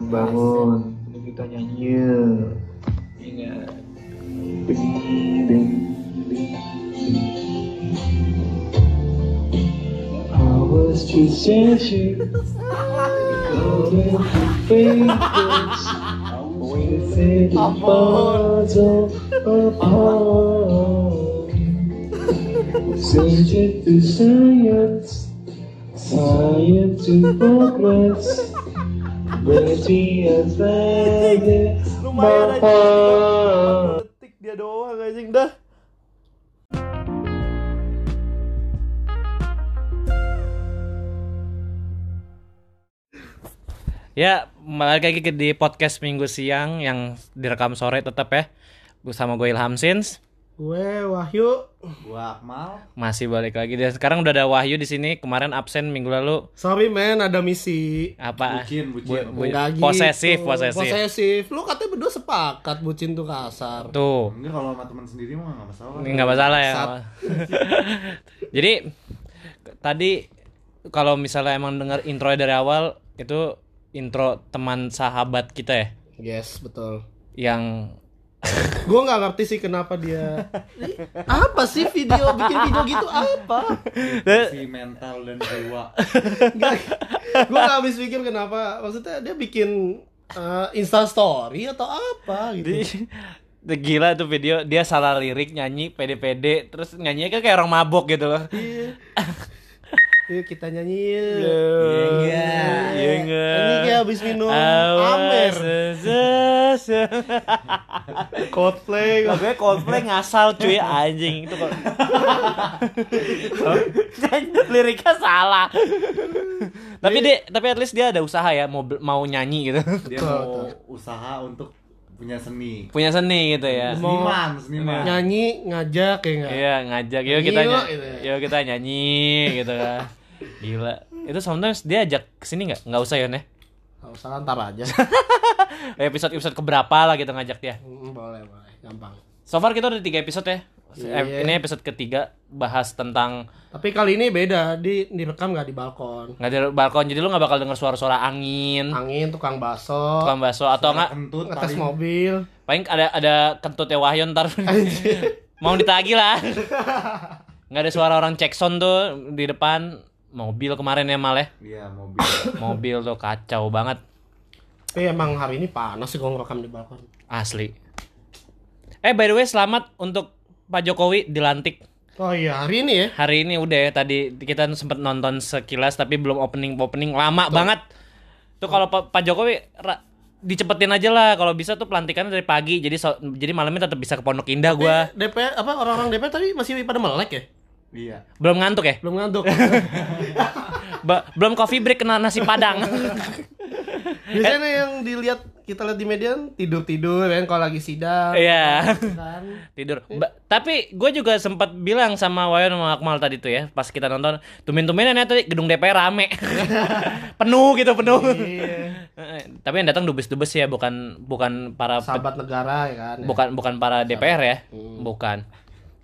bangun Ini kita nyanyi yuk. ingat Bing, bing, bing, bing. I was just changing Going to favors Within the bottle apart Searching to science Science to progress Berarti ada Lumayan aja. Detik dia doang anjing dah. Ya, balik lagi di podcast minggu siang yang direkam sore tetap ya. Bersama gue Ilham Sins. Gue Wahyu. Gua Akmal. Masih balik lagi dan sekarang udah ada Wahyu di sini. Kemarin absen minggu lalu. Sorry men, ada misi. Apa? Bucin, bucin. Bu- Enggak gitu. posesif, posesif. Posesif. Lu katanya berdua sepakat bucin tuh kasar. Tuh, Enggak kalau sama teman sendiri mah enggak masalah. nggak masalah ya. Jadi tadi kalau misalnya emang dengar intro dari awal itu intro teman sahabat kita ya Yes, betul. yang Gue nggak ngerti sih kenapa dia. Ih, apa sih video bikin video gitu apa? si mental dan jiwa. Gue nggak habis pikir kenapa. Maksudnya dia bikin uh, Insta Story atau apa gitu. di, gila tuh video dia salah lirik nyanyi pede-pede terus nyanyinya kayak orang mabok gitu loh. Iya. Yuk kita nyanyi. yuk. Iya enggak? Iya enggak? Ini kayak habis minum Amer. Coldplay. Lagunya Coldplay ngasal cuy anjing itu kok. Liriknya salah. tapi dia tapi at least dia ada usaha ya mau mau nyanyi gitu. Dia mau usaha untuk punya seni. Punya seni gitu ya. Seniman, seniman. Nyanyi ngajak ya nggak? Iya ngajak yuk Nyanyi kita yuk, nyanyi, gitu ya. yuk kita nyanyi gitu kan. Gila. Itu sometimes dia ajak ke sini nggak? Nggak usah ya nih. Nggak usah ntar aja. Episode episode keberapa lah kita ngajak dia. Hmm, boleh boleh, gampang. So far kita udah tiga episode ya. Iya. Eh, Ini episode ketiga bahas tentang Tapi kali ini beda, di direkam nggak di balkon. nggak di balkon jadi lu nggak bakal denger suara-suara angin, Angin, tukang baso, tukang bakso atau nggak Kentut ngetes paling mobil. paling ada ada kentutnya Wahyu ntar mau ditagi lah. Nggak ada suara orang cek sound tuh di depan mobil kemarin ya mal ya. Iya, mobil. Mobil tuh kacau banget Tapi emang hari ini panas sih kalau ngerekam di balkon. asli. Eh by the way selamat untuk Pak Jokowi dilantik Oh iya, hari ini ya. hari ini udah ya tadi kita sempet nonton sekilas tapi belum opening opening lama banget tuh kalau Pak Pak Jokowi ra- dicepetin aja lah kalau bisa tuh pelantikannya dari pagi jadi so- jadi malamnya tetap bisa ke Pondok Indah gua DPR apa orang-orang DPR tadi masih pada melek ya? Iya. belum ngantuk ya Belum ngantuk. Ba- belum coffee break kena nasi padang Biasanya yang dilihat kita lihat di media tidur-tidur kan kalau lagi sidang. iya Kan. tidur Ba- tapi gue juga sempat bilang sama Wayan sama Akmal tadi tuh ya pas kita nonton tumin-tuminan ya tadi gedung DPR rame penuh gitu penuh Iya. Eh, tapi yang datang dubes-dubes ya bukan bukan para Sahabat negara ya kan. ya. bukan bukan para DPR ya bukan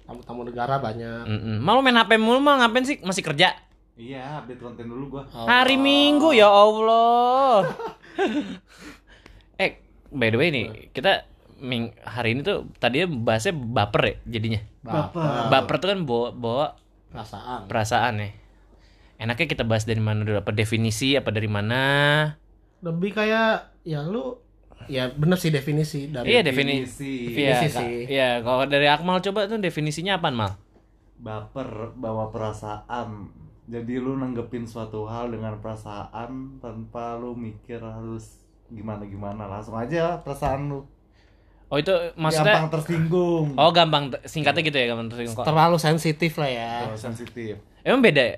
Tamu-tamu negara banyak. Mm-mm. malu main HP mulu mal ngapain sih masih kerja Iya, update konten dulu gua. hari Minggu ya Allah eh by the way nih kita ming hari ini tuh tadinya bahasnya baper ya jadinya Baper. baper tuh kan bawa, bawa Perasaan. perasaan ya enaknya kita bahas dari mana dulu apa definisi apa dari mana Lebih kayak ya lu ya bener sih definisi dari iya definisi Definisi. iya Definisi Kak. sih. iya kalau dari Akmal coba tuh definisinya apaan mal Baper bawa perasaan. Jadi lu nanggepin suatu hal dengan perasaan tanpa lu mikir harus gimana-gimana. Langsung aja perasaan lu. oh itu maksudnya Gampang tersinggung. oh gampang singkatnya gitu ya gampang tersinggung kok terlalu sensitif lah ya. Kalau sensitif. Emang beda ya?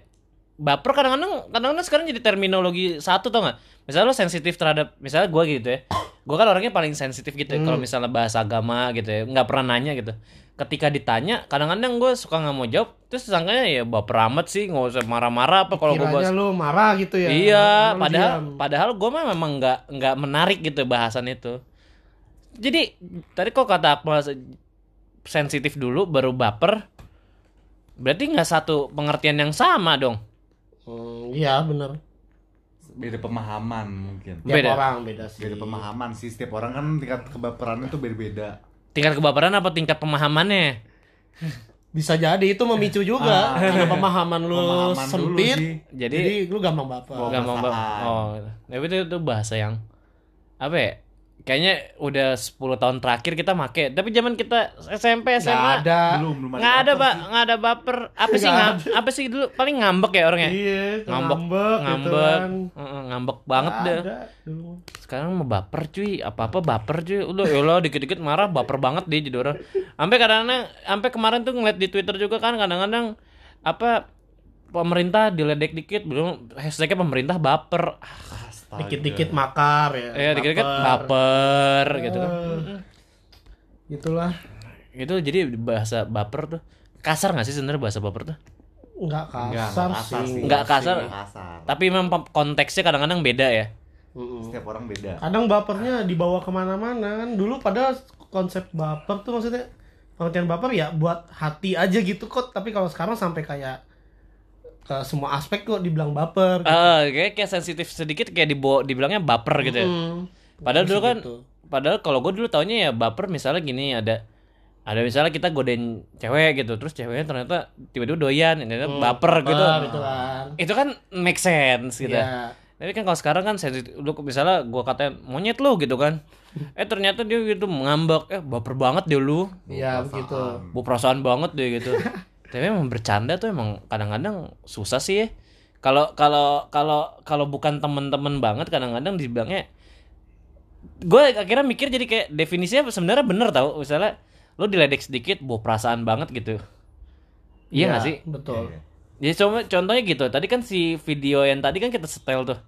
Baper kadang-kadang kadang-kadang sekarang jadi terminologi satu tau gak? Misalnya lo sensitif terhadap misalnya gue gitu ya. Gue kan orangnya paling sensitif gitu ya, kalau misalnya bahas agama gitu ya, nggak pernah nanya gitu. Ketika ditanya, kadang-kadang gue suka nggak mau jawab, terus sangkanya ya baper amat sih, nggak usah marah-marah apa kalau gue bahas. Lu marah gitu ya. Iya, padahal diam. padahal gue mah memang nggak nggak menarik gitu bahasan itu. Jadi tadi kok kata Akmal se- sensitif dulu baru baper, berarti nggak satu pengertian yang sama dong. Hmm, iya bener. Beda pemahaman mungkin. Tiap Beda. orang beda sih. Beda pemahaman sih setiap orang kan tingkat kebaperannya tuh beda-beda. Tingkat kebaperan apa tingkat pemahamannya? Bisa jadi itu memicu juga Ah. karena pemahaman lu Pemahaman sempit. Jadi, Jadi, lu gampang baper. Oh, gampang perasaan. Oh, gitu. tapi itu, itu bahasa yang apa ya? Kayaknya udah 10 tahun terakhir kita make. Tapi zaman kita SMP, Nggak SMA ada. Belum belum nggak ada, Pak. Nggak ada baper. Apa sih Nggak ngam- apa sih dulu paling ngambek ya orangnya? Iya, ngambek, ngambek, ngambek, gitu kan. Heeh, ngambek banget Nggak deh. ada. Dulu. Sekarang mau baper cuy, apa-apa baper cuy. Udah ya Allah dikit-dikit marah baper banget dia jadi orang. Sampai kadang-kadang sampai kemarin tuh ngeliat di Twitter juga kan kadang-kadang apa pemerintah diledek dikit belum hashtagnya pemerintah baper. Astaga. Dikit-dikit makar ya. Ya dikit-dikit baper. baper gitu kan. Eh, Itulah. Itu jadi bahasa baper tuh kasar gak sih sebenarnya bahasa baper tuh? Enggak Enggak, kasar, enggak kasar sih. sih. Nggak kasar. Nggak kasar. Tapi memang konteksnya kadang-kadang beda ya. Setiap orang beda. Kadang bapernya dibawa ke mana-mana kan. Dulu pada konsep baper tuh maksudnya pengertian baper ya buat hati aja gitu kok. Tapi kalau sekarang sampai kayak ke semua aspek kok dibilang baper. Eh, kayak kayak sensitif sedikit kayak dibawa dibilangnya baper gitu ya. Hmm. Padahal dulu kan Gitu. padahal kalau gue dulu taunya ya baper misalnya gini ada ada misalnya kita godain cewek gitu terus ceweknya ternyata tiba-tiba doyan ternyata baper gitu. Gitu kan. Itu kan make sense gitu. Iya. Tapi kan kalau sekarang kan sensitif lu misalnya gua katain monyet lu gitu kan. Eh ternyata dia gitu ngambek, eh baper banget dia lu. Iya begitu. Bu perasaan banget deh gitu. Tapi emang bercanda tuh emang kadang-kadang susah sih ya. Kalau kalau kalau kalau bukan temen-temen banget kadang-kadang dibilangnya gue akhirnya mikir jadi kayak definisinya sebenarnya bener tau. Misalnya lo diledek sedikit bawa perasaan banget gitu. Iya nggak sih? Betul. jadi coba contohnya gitu tadi kan si video yang tadi kan kita setel tuh.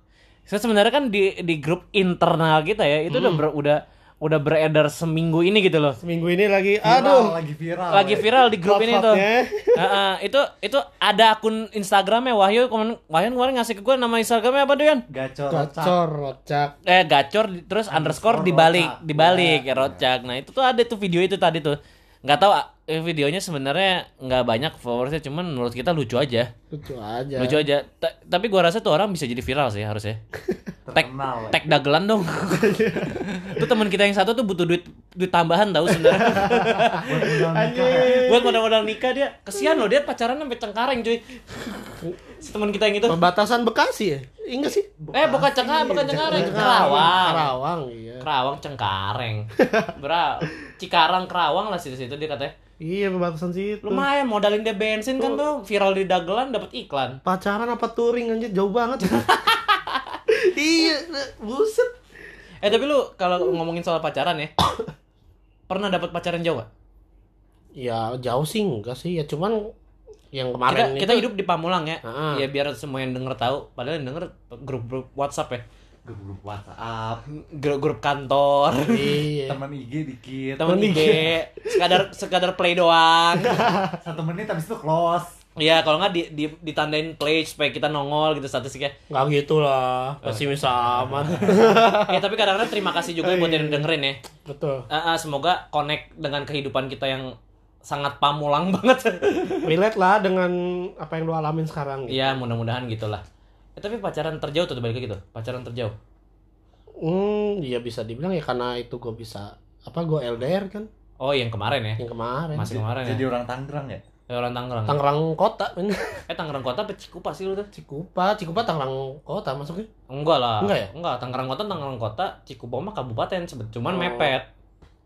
Saya sebenarnya kan di di grup internal kita ya itu udah ber- udah udah beredar seminggu ini gitu loh Seminggu ini lagi Viral, aduh. lagi viral. lagi viral di grup ini tuh Hot-hotnya. Heeh, itu itu ada akun Instagramnya Wahyu kemarin Wahyu kemarin ngasih ke gue nama Instagramnya apa tuh Yan? Gacor, rocak. Gacor, rocak. eh gacor terus underscore dibalik rocak. dibalik ya rocak nah itu tuh ada tuh video itu tadi tuh nggak tahu eh, videonya sebenarnya nggak banyak followersnya cuman menurut kita lucu aja. Lucu aja. lucu aja. Ta- tapi gua rasa tuh orang bisa jadi viral sih harusnya. Tag tag dagelan dong. Tuh teman kita yang satu tuh butuh duit duit tambahan tahu sebenarnya. Buat modal-modal nikah dia. Kesian loh dia pacaran sampai cengkareng cuy. Si teman kita yang itu. Perbatasan Bekasi ya? Enggak sih? eh bukan cengkareng bukan cengkareng Kerawang. Karawang, iya. Kerawang Cengkareng. Bra, Cikarang Kerawang lah situ situ dia katanya. Iya, perbatasan situ. Lumayan modalin dia bensin kan tuh viral di dagelan dapat iklan. Pacaran apa touring anjir jauh banget. iya, buset. Eh tapi lu kalau ngomongin soal pacaran ya, pernah dapat pacaran jauh gak? Ya, jauh sih enggak sih. Ya cuman yang Kita, kemarin kita itu hidup di Pamulang ya. Ah. Ya biar semua yang denger tahu. Padahal yang denger grup-grup WhatsApp ya. Grup-grup WhatsApp. Grup-grup kantor. Iya. Teman IG dikit. Temen IG, sekadar sekadar play doang. Satu menit habis itu close. Iya, kalau nggak di, di, ditandain play supaya kita nongol gitu statistiknya. Enggak gitu lah. Pesimis amat. ya tapi kadang-kadang terima kasih juga buat yang dengerin ya. Betul. Ah, ah, semoga connect dengan kehidupan kita yang sangat pamulang banget. Relate lah dengan apa yang lu alamin sekarang gitu. Iya, mudah-mudahan gitulah. Eh, tapi pacaran terjauh tuh balik lagi tuh. Pacaran terjauh. Hmm, iya bisa dibilang ya karena itu gue bisa apa gue LDR kan Oh, yang kemarin ya. yang kemarin. Masih kemarin Jadi ya. orang Tangerang ya? Eh, orang Tangerang. Tangerang kota. Eh, Tangerang Kota apa Cikupa sih lu tuh? Cikupa, Cikupa Tangerang kota masuknya. Enggak lah. Enggak ya? Enggak, Tangerang Kota Tangerang Kota, Cikupa mah kabupaten sebet cuman Oh. mepet.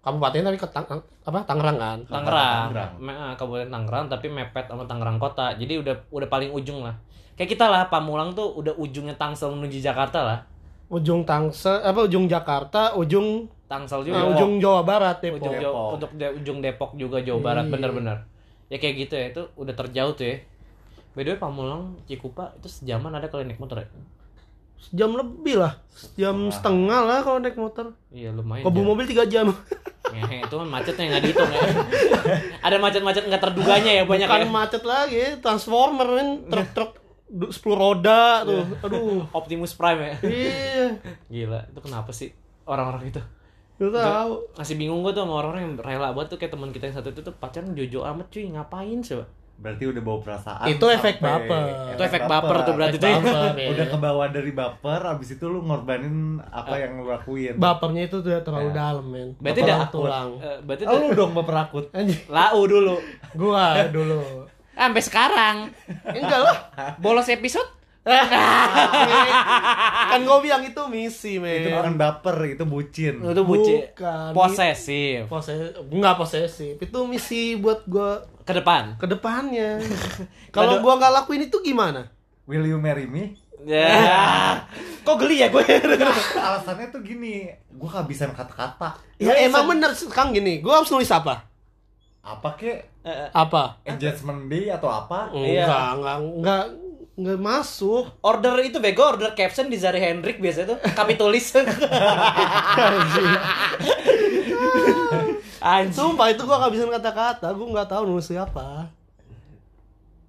Kabupaten tapi ke Tang apa Tangerang kan. Tangerang. Tangerang. Me- ah, Kabupaten Tangerang tapi mepet sama Tangerang Kota. Jadi udah udah paling ujung lah. Kayak kita lah Pamulang tuh udah ujungnya Tangsel menuju Jakarta lah. Ujung Tangsel apa ujung Jakarta, ujung Tangsel eh, juga. ujung Jawa Barat Depok. ujung Depok. Jawa, untuk de- ujung Depok juga Jawa Barat Iya. bener-bener ya kayak gitu ya itu udah terjauh tuh ya by the way Pamulang Cikupa itu sejaman ada kalau naik motor ya Sejam lebih lah. Jam setengah lah kalau naik motor. iya lumayan Kalau mobil 3 jam. Ngehe, itu kan macetnya nggak dihitung ya ada macet-macet nggak terduganya ya banyak Bukan ya macet lagi, transformer kan, truk-truk 10 roda tuh. Aduh. Optimus Prime ya Iya. gila itu kenapa sih orang-orang itu Lu tahu. masih bingung gue tuh sama orang-orang yang rela banget tuh kayak teman kita yang satu itu tuh pacaran jojo amat cuy ngapain sih berarti udah bawa perasaan Itu efek baper. Itu efek baper tuh berarti Efek tuh. baper, ya. udah kebawa dari baper abis itu lu ngorbanin apa yang lu lakuin Bapernya itu udah terlalu Ya. dalam, men. Berarti Tulang dah- tulang. Eh, berarti oh, lu dong baper akut lau dulu. Gua dulu. Sampai sekarang. Enggak lah. Bolos episode. kan gue bilang itu misi, men. itu bukan baper itu bucin Itu buci. Bukan. Posesif. Pose enggak posesif. Itu misi buat gua Ke depan. ke depannya. Kalau gua nggak lakuin itu gimana? will you marry me Ya. Kok geli ya gue? alasannya tuh gini gua kehabisan kata-kata Ya emang bener Kang gini, gua harus nulis apa? Apa kek Apa? engagement day atau apa Iya. Enggak, enggak, enggak, enggak masuk. Order itu bego, order caption di Zari Hendrik biasanya tuh. Kami tulis. Anjing. Sumpah itu gua kehabisan kata-kata, gua nggak tahu nulis apa.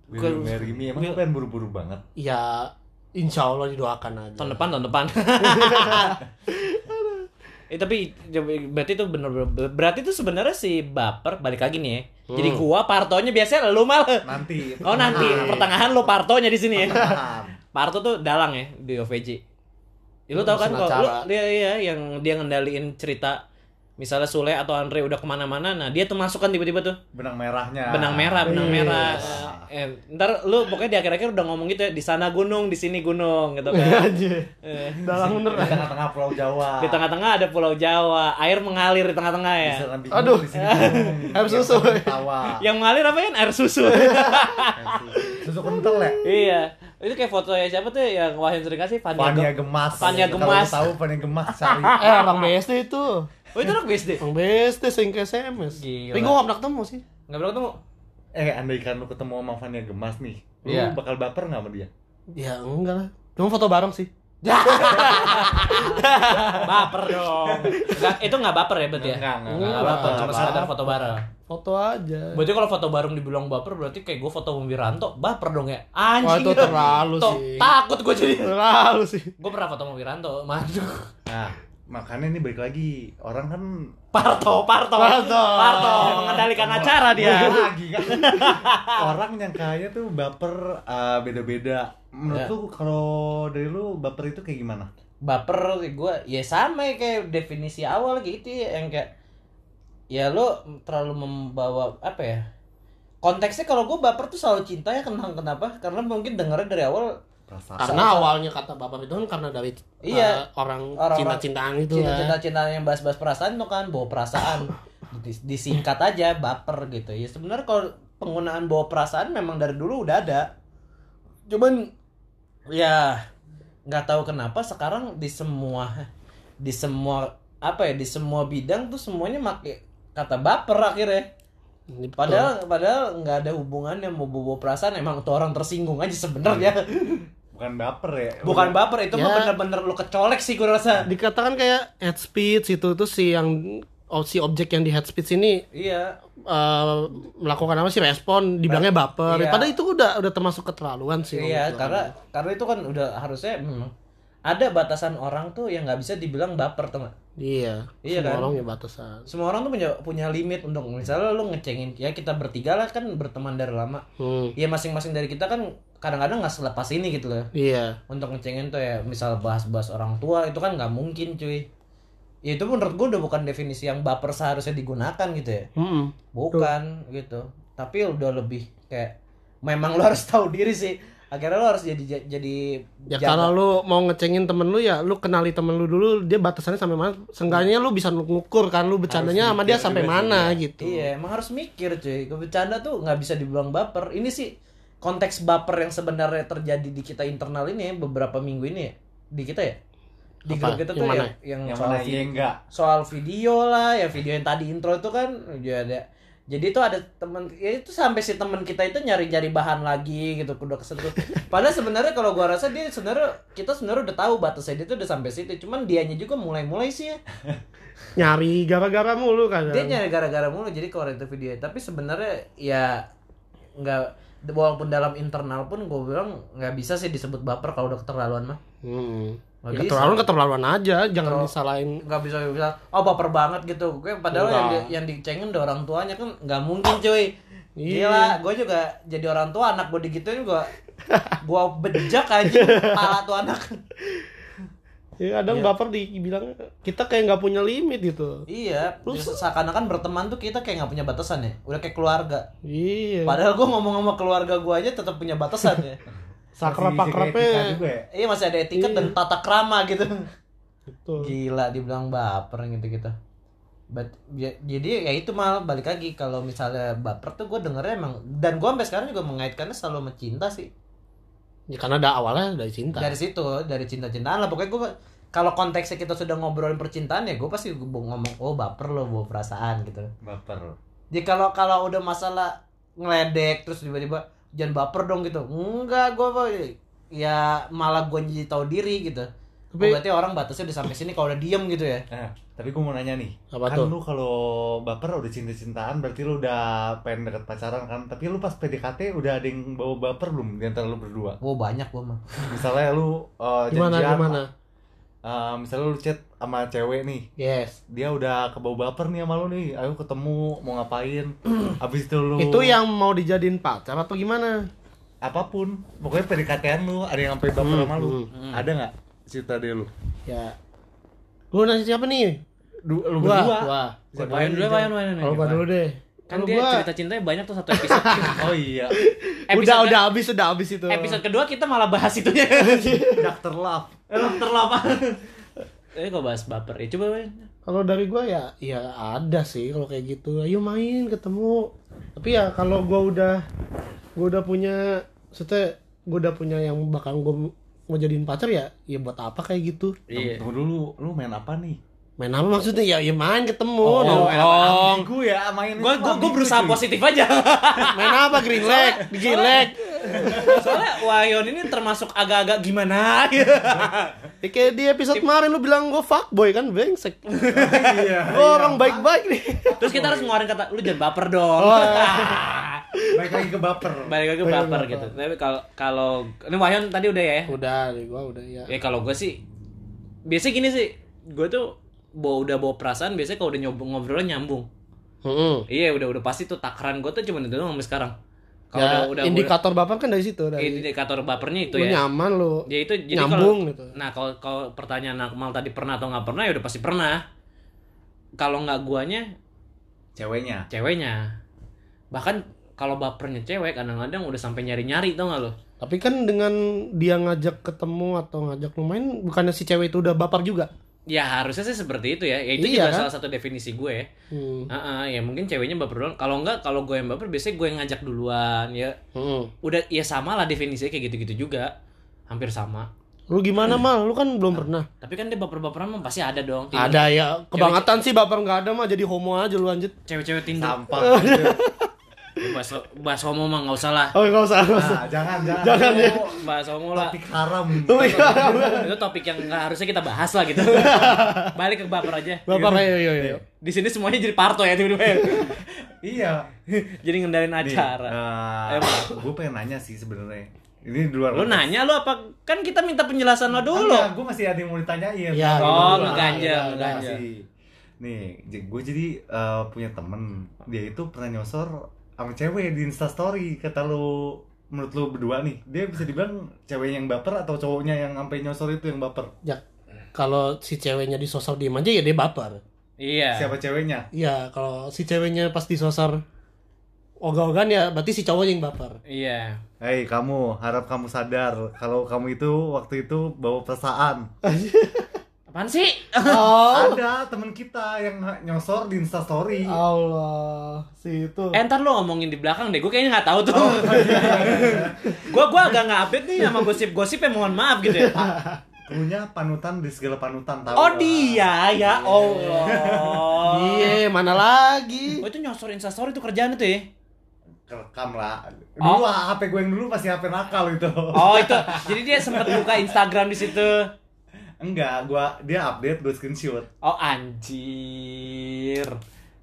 will you marry me emang lu pengen buru-buru banget Ya insya Allah didoakan aja. Tahun depan, tahun depan. eh tapi berarti itu bener, bener berarti itu sebenarnya si baper balik lagi nih ya. Jadi gua partonya biasanya lu malah. nanti Oh nanti pertengahan lu partonya di sini ya. Parto tuh dalang ya di OVJ. Ya, lu tau kan kalau lu dia iya yang dia ngendaliin cerita misalnya Sule atau Andre udah ke mana-mana, nah dia tuh masuk kan tiba-tiba tuh benang merahnya benang merah, benang Yes. merah. Eh, ntar lu pokoknya di akhir-akhir udah ngomong gitu ya, di sana gunung, di sini gunung gitu kan. Eh, Dalang bener. di tengah-tengah pulau Jawa di tengah-tengah ada Pulau Jawa, air mengalir di tengah-tengah ya. Di sana bingung, Aduh. di sini. Air susu. Yang mengalir apa ya? Air susu. susu kental ya iya. Itu kayak fotonya siapa tuh yang Wahyu sering kasih Fania, Fania Gem- Gemas Fania Kalau Gemas. tahu Fania Gemas cari Eh orang BSD itu. Oh itu anak BSD. Orang BSD sering ke SMS. Gila. Tapi gua nggak pernah ketemu sih. Enggak pernah ketemu. eh andaikan lu ketemu sama Fania Gemas nih lu Iya. bakal baper nggak sama dia Ya enggak lah. Cuma foto bareng sih. baper dong. Itu enggak baper ya berarti ya? Enggak, enggak, Enggak enggak. baper, cuma sekedar foto bareng. Foto aja. Berarti kalau foto bareng dibilang baper berarti kayak gue foto sama Wiranto, baper dong ya? Anjing. Wah, itu terlalu sih. Takut gue jadi. Terlalu sih. Gue pernah foto sama Wiranto, madu. nah makanya ini balik lagi orang kan Parto, Parto. Parto. Parto mengendalikan acara dia. lagi kan orang yang kayaknya tuh baper uh, beda-beda menurut Ya. lu kalau dari lu baper itu kayak gimana Baper gue ya sama ya kayak definisi awal gitu ya yang kayak ya lo terlalu membawa apa ya konteksnya kalau gue baper tuh selalu cinta ya kenapa kenapa karena mungkin dengarnya dari awal perasaan. Karena awalnya kata bapak itu kan karena dari Iya. uh, orang Orang-orang cinta-cintaan itu cinta cinta lah. cinta yang bahas-bahas perasaan tuh kan bawa perasaan. Dis- disingkat aja baper gitu. Ya sebenarnya kalau penggunaan bawa perasaan memang dari dulu udah ada. Cuman ya nggak tahu kenapa sekarang di semua di semua apa ya di semua bidang tuh semuanya make kata baper akhirnya. Ini betul. padahal padahal nggak ada hubungannya mau bawa perasaan. Emang tuh orang tersinggung aja sebenarnya bukan baper ya bukan baper itu mah Ya. bener-bener lu kecolek sih gue rasa dikatakan kayak head speech itu tuh si yang oh, si objek yang di head speech ini iya uh, melakukan apa sih respon dibilangnya baper Iya. padahal itu udah udah termasuk keterlaluan sih Iya, karena karena itu kan udah harusnya hmm, ada batasan orang tuh yang nggak bisa dibilang baper tuh nggak? iya Iya semua kan? orang ya batasan Semua orang tuh punya punya limit untuk misalnya lu ngecengin ya kita bertiga lah kan berteman dari lama. hmm. Ya masing-masing dari kita kan kadang-kadang nggak selepas ini gitu loh. iya Untuk ngecengin tuh ya misal bahas-bahas orang tua itu kan nggak mungkin cuy. Ya itu menurut gua udah bukan definisi yang baper seharusnya digunakan gitu ya. Hmm. Bukan gitu. Tapi udah lebih kayak memang lu harus tahu diri sih. Akhirnya lu harus jadi jadi Ya jaga- kalau lu mau ngecengin temen lu ya lu kenali temen lu dulu dia batasannya sampai mana seenggaknya lu bisa ngukur kan lu bercandanya sama dia sampai juga mana sih, gitu Iya, emang harus mikir cuy. Bercanda tuh nggak bisa dibilang baper. Ini sih konteks baper yang sebenarnya terjadi di kita internal ini ya, beberapa minggu ini ya. Di kita ya. Di Apa? grup kita tuh yang, yang, yang soal, mana vi- iya enggak soal video lah, ya video yang tadi intro itu kan juga ada. Jadi itu ada temen, ya itu sampai si temen kita itu nyari-nyari bahan lagi gitu, udah kesentuh. Padahal sebenarnya kalau gua rasa dia sebenarnya kita sebenarnya udah tahu batasnya dia tuh udah sampai situ. Cuman dianya juga mulai-mulai sih ya. nyari gara-gara mulu kan dia nyari gara-gara mulu jadi keluar itu video tapi sebenarnya ya nggak walaupun dalam internal pun gue bilang nggak bisa sih disebut baper kalau udah keterlaluan mah hmm. Nggak Ya, bisa. keterlaluan keterlaluan aja jangan Terlalu- disalahin nggak bisa bilang oh baper banget gitu gue padahal yang, Enggak. di, yang dicengin udah orang tuanya kan nggak mungkin cuy Iya. Gila, gue juga jadi orang tua anak gue digituin gue gue bejak aja kepala tuh anak. Ya kadang baper dibilang kita kayak nggak punya limit gitu. Iya, terus seakan-akan berteman tuh kita kayak nggak punya batasan ya. Udah kayak keluarga. Iya. Padahal gue ngomong sama keluarga gue aja tetap punya batasan ya. Sakrap Masih jaga etika akrapnya. juga ya Iya masih ada etiket dan tata krama gitu. Betul. Gila dibilang baper gitu gitu. But, ya- jadi ya itu mal balik lagi kalau misalnya baper tuh gue dengernya emang dan gue sampai sekarang juga mengaitkannya selalu sama cinta sih Ya karena ada awalnya dari cinta. dari situ dari cinta-cintaan lah. Pokoknya gue kalau konteksnya kita sudah ngobrolin percintaan ya gue pasti gua ngomong oh baper lo bawa perasaan gitu. Baper. Jadi kalau kalau udah masalah ngeledek terus tiba-tiba jangan baper dong gitu. Enggak gue ya malah gue jadi tahu diri gitu Tapi- Oh, berarti orang batasnya udah sampai sini kalau udah diem gitu ya Nah, tapi gue mau nanya nih, Apa kan tuh? lu kalau baper udah cinta-cintaan, berarti lu udah pengen deket pacaran kan? Tapi lu pas PDKT udah ada yang bawa baper belum di antara lu berdua? oh banyak gue mah Misalnya lu uh, Gimana janjian, gimana? uh, misalnya lu chat sama cewek nih, Yes. dia udah kebawa baper nih sama lu nih, ayo ketemu, mau ngapain? Abis itu lu Itu yang mau dijadiin pacar atau gimana? apa pun, pokoknya PDKT-an lu ada yang sampai baper Hmm, sama lu, hmm. ada nggak cerita dia lu? Ya. Lu nanya siapa nih? Du, lu Gua, berdua? gua. Siapa Wayan lagi, dulu, Jan? Wayan, Wayan, Wayan. Kalau gua dulu deh. Kan dia gua- cerita cintanya banyak tuh satu episode. Oh iya, udah Episode- udah habis udah habis itu. episode kedua kita malah bahas itunya. Dr. Love. Terlapa. Eh kok bahas baper ya? Coba Wayan. Kalau dari gua ya ya ada sih kalau kayak gitu. Ayo main ketemu. Tapi ya kalau gua udah gua udah punya maksudnya gua udah punya yang bakal gua mau jadiin pacar ya ya buat apa kayak gitu? Iya. Tunggu dulu, lu main apa nih? main apa maksudnya? Ya ya main ketemu Oh, nongkrong Gue ya main Gua gua, gua berusaha positif aja. main apa green leg? Gilek Soalnya Wayon ini termasuk agak-agak gimana? Ya kayak di episode kemarin lu bilang gua fuckboy kan brengsek. Iya. gua orang baik-baik nih. Terus kita harus ngeluarin kata lu jangan baper dong. Baik lagi ke baper. Balik lagi ke Balik baper baper. gitu. Tapi kalau kalau ini Wayon tadi udah ya. udah gua udah ya Ya kalau gue sih biasanya gini sih, gue tuh bawa udah bawa perasaan biasanya kalau udah nyoba ngobrolnya nyambung. Mm-mm. Iya udah udah pasti tuh takaran gue tuh cuma itu doang sampai sekarang. Kalau ya, udah udah indikator bapak kan dari situ udah, dari indikator bapernya itu lu ya. nyaman lu Ya itu jadi nyambung kalau gitu nah kalau kalau pertanyaan Akmal tadi pernah atau nggak pernah ya udah pasti pernah. Kalau nggak guanya Ceweknya. ceweknya. Bahkan kalau bapernya cewek kadang-kadang udah sampai nyari-nyari tau gak lo? Tapi kan dengan dia ngajak ketemu atau ngajak lu main, bukannya si cewek itu udah baper juga? Ya harusnya sih seperti itu ya. Ya itu Iya, juga kan? salah satu definisi gue. Hmm. Ah, ah, ya mungkin ceweknya baper duluan. Kalau enggak, kalau gue yang baper biasanya gue yang ngajak duluan. Ya Hmm. udah ya sama lah definisinya kayak gitu-gitu juga. Hampir sama. Lu gimana mal? Lu kan belum pernah. Tapi kan dia baper-baperan mah pasti ada dong. Tinder- Ada ya, kebangetan sih baper nggak ada mah jadi homo aja lu lanjut. Cewek-cewek Tinder. Sampah. bahas, bahas homo mah nggak usah lah. Oh nggak usah. nggak usah. Nah, jangan, jangan. Jangan ya. Bahas homo lah. Topik haram. Oh iya. Itu topik yang nggak harusnya kita bahas lah gitu. Balik ke baper aja. Baper ayo yo yo. Di sini semuanya jadi parto ya tiba-tiba. ya. Iya. jadi ngendalin acara. Nah, Emang. gue pengen nanya sih sebenarnya. Ini di luar. Lu nanya lu apa? Kan kita minta penjelasan lo dulu. Enggak, gue masih ada yang mau ditanyain. Ya, Oh, Nah, ngeganja. Masih. Nih, gue jadi eh, punya temen Dia itu pernah nyosor sama cewek di instastory Kata lu, menurut lu berdua nih Dia bisa dibilang cewek yang baper atau cowoknya yang sampai nyosor itu yang baper? Ya, kalau si ceweknya disosor diem aja ya dia baper. Iya. Siapa ceweknya? Iya, kalau si ceweknya pas disosor ogah-ogahan ya berarti si cowoknya yang baper. Iya. Hei kamu, harap kamu sadar Kalau kamu itu waktu itu bawa perasaan Apaan sih? Oh. Ada temen kita yang nyosor di instastory Allah, si itu. Eh ntar lu ngomongin di belakang deh, gue kayaknya nggak tahu tuh. Gue gua agak nggak update nih sama gosip-gosip ya mohon maaf gitu ya. Punya panutan di segala panutan tahu Oh dia ya Allah. Iya, mana lagi? Oh itu nyosor instastory itu kerjaan itu ya? Kerekam lah Oh. Dulu HP gue yang dulu masih HP nakal itu Oh itu, jadi dia sempat buka Instagram di situ. Enggak, gua dia update gue screenshot. Oh anjir.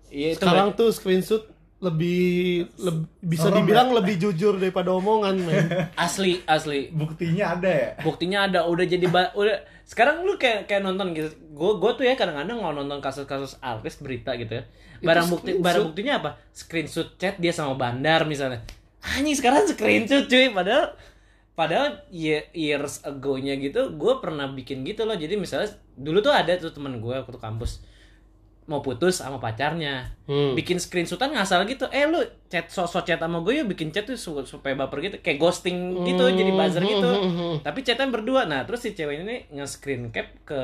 Iya itu Sekarang tuh screenshot lebih leb- bisa Serem dibilang lebih jujur daripada omongan men Asli, asli. Buktinya ada ya? Buktinya ada udah jadi ba- udah sekarang lu kayak kayak nonton gitu. Gue gue tuh ya kadang-kadang kalau nonton kasus-kasus artis berita gitu ya. Barang bukti screenshot. barang buktinya apa? Screenshot chat dia sama bandar misalnya. Anjing sekarang screenshot cuy padahal padahal ye- years ago-nya gitu gue pernah bikin gitu loh. Jadi misalnya dulu tuh ada tuh temen gue waktu kampus mau putus sama pacarnya. Hmm. bikin screenshotan ngasal gitu. Eh lu chat sosok chat sama gue yuk bikin chat tuh su- supaya baper gitu. Kayak ghosting gitu Hmm, jadi buzzer gitu. Hmm, hmm, hmm. tapi chatan berdua. Nah terus si cewek ini nge-screen cap ke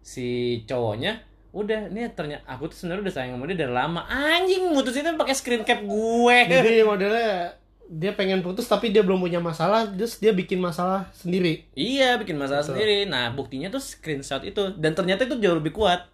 si cowoknya. Udah ini ternyata aku tuh sebenarnya udah sayang sama dia dari lama. Anjing mutusinnya pakai screen cap gue. Jadi modelnya dia pengen putus tapi dia belum punya masalah terus dia bikin masalah sendiri iya bikin masalah sendiri nah buktinya tuh screenshot itu dan ternyata itu jauh lebih kuat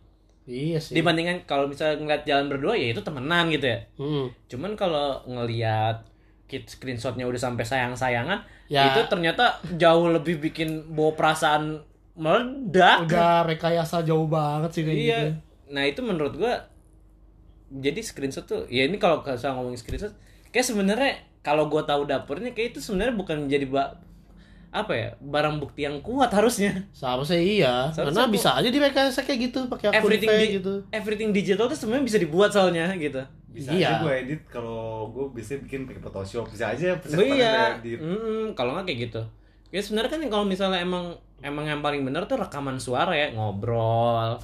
iya sih dibandingkan kalau misalnya ngeliat jalan berdua ya itu temenan gitu ya Hmm. Cuman kalau ngelihat kit screenshotnya udah sampai sayang-sayangan, Ya. itu ternyata jauh lebih bikin bawa perasaan meledak. udah rekayasa jauh banget sih kayak iya. gitu Nah itu menurut gua jadi screenshot tuh ya ini kalau saya ngomongin screenshot kayak sebenarnya kalau gua tahu dapurnya kayak itu sebenarnya bukan menjadi ba- apa ya barang bukti yang kuat harusnya seharusnya iya Seharusnya karena gua- bisa aja direkayasa kayak gitu pakai akun everything fake di- gitu everything digital tuh sebenarnya bisa dibuat soalnya gitu Bisa Iya. aja gue edit kalau gue biasanya bikin pakai Photoshop. Bisa aja preset Oh, iya. edit. Mm, kalau nggak kayak gitu. Ya sebenarnya kan kalau misalnya emang emang yang paling benar tuh rekaman suara ya, ngobrol.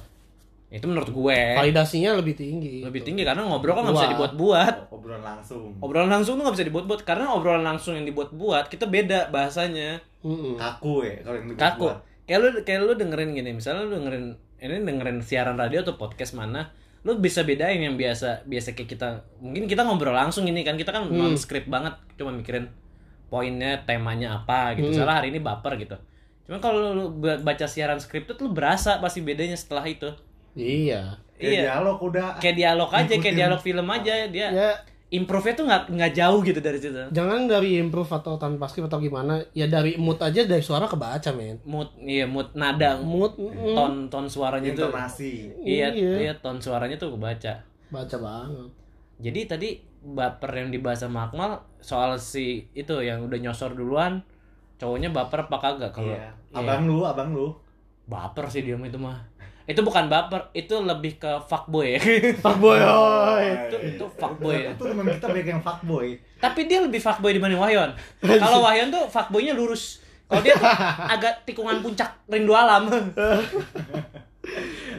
Itu menurut gue validasinya lebih tinggi lebih tinggi karena ngobrol kan nggak bisa dibuat-buat. Obrolan langsung. Obrolan langsung tuh nggak bisa dibuat-buat karena obrolan langsung yang dibuat-buat kita beda bahasanya. Mm-mm. Kaku ya kalau yang Kaku. dibuat. Kayak lu kayak lu dengerin gini, misalnya lu dengerin ini dengerin siaran radio atau podcast mana, lu bisa bedain yang biasa biasa kayak kita mungkin kita ngobrol langsung ini kan kita kan non script banget cuma mikirin poinnya temanya apa gitu salah hari ini baper gitu cuma kalau lu ba- baca siaran scripted lu berasa pasti bedanya setelah itu iya Kayak Iya. dialog udah. kayak dialog aja kayak dialog film aja dia ya improve-nya tuh nggak nggak jauh gitu dari situ jangan dari improve atau tanpa script atau gimana ya dari mood aja dari suara kebaca men mood iya mood nada mood mm, ton ton suaranya tuh intonasi. iya Iya. iya ton suaranya tuh kebaca baca banget Jadi tadi baper yang dibahas sama Akmal soal si itu yang udah nyosor duluan, cowoknya baper apa kagak? Kalau Iya. Iya. Abang lu, abang lu. baper sih dia mah itu mah. Itu bukan baper, itu lebih ke fuckboy ya. fuckboy oi itu itu fuckboy ya. Itu teman kita banyak yang fuckboy. Tapi dia lebih fuckboy dibanding Wahyon. Kalau Wahyon tuh fuckboynya lurus. Kalau dia tuh agak tikungan puncak rindu alam.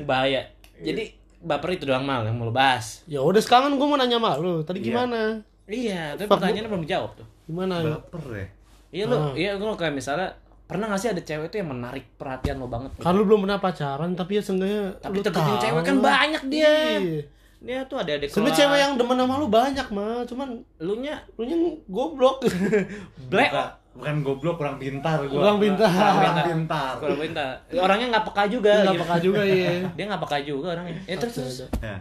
Bahaya. Jadi baper itu doang mal yang mau lu bahas. ya udah sekarang gue mau nanya sama lu tadi Iya. gimana Iya, tapi pertanyaannya belum dijawab tuh. gimana Baper ya. Iya lu, Ah. iya lu kayak misalnya pernah gak sih ada cewek tuh yang menarik perhatian lo banget? gitu? lu belum pernah pacaran tapi ya seenggaknya Tapi lu deketin tahu cewek kan banyak dia. Iya. Dia tuh ada adik sebenarnya cewek yang demen sama lu banyak mah cuman lu nya lu nya goblok black Bukan, bukan goblok, kurang pintar gua. Kurang pintar. Kurang pintar. kalau minta orangnya nggak peka juga. nggak gitu. peka juga iya Dia nggak peka juga orangnya. Ya terus. terus. Ya.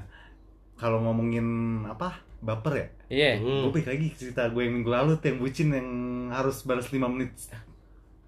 Kalau ngomongin apa? Baper ya? Iya. Gue balik lagi cerita gue yang minggu lalu tuh yang bucin yang harus balas 5 menit.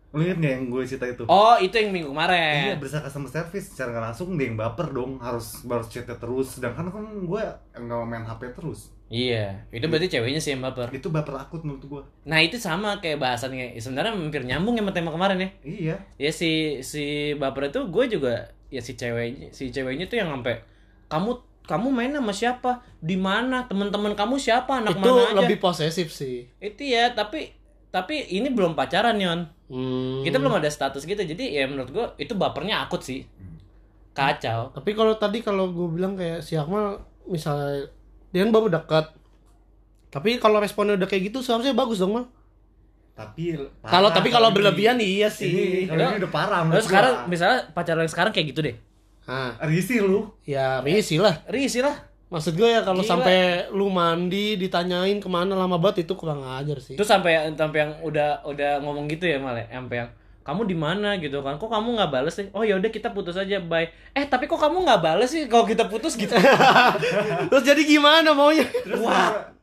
Lu inget gak yang gue cerita itu? Oh itu yang minggu Iya, kemarin. berasa customer service secara nggak langsung dia yang baper dong harus balas chatnya terus sedangkan kan gue nggak main HP terus Iya. Itu berarti ceweknya sih yang baper. itu baper akut menurut gue Nah itu sama kayak bahasannya. Sebenarnya hampir nyambung ya sama tema kemarin ya. iya Ya si si baper itu gue juga ya si ceweknya si ceweknya tuh yang sampai kamu kamu main sama siapa di mana teman-teman kamu siapa anak itu mana aja lebih posesif sih itu ya tapi tapi ini belum pacaran yon Hmm. kita belum ada status gitu jadi ya menurut gue itu bapernya akut sih. Kacau. Tapi kalau tadi kalau gue bilang kayak si Akmal misalnya dia kan baru dekat. Tapi kalau responnya udah kayak gitu seharusnya bagus dong mal. Tapi kalau tapi kalau ini. berlebihan iya ini sih. kalau ini udah parah terus sekarang gua. misalnya pacaran yang sekarang kayak gitu deh. Nah risih lu. Ya risih lah. Risih lah maksud gue ya kalau sampai lu mandi ditanyain ke mana lama banget itu kurang ajar sih. Terus sampai sampai yang udah udah ngomong gitu ya malah sampai yang kamu di mana? gitu kan. Kok kamu nggak bales sih? Oh ya udah kita putus aja bye. Eh tapi kok kamu nggak bales sih kalau kita putus? gitu. Terus jadi gimana maunya? Wah.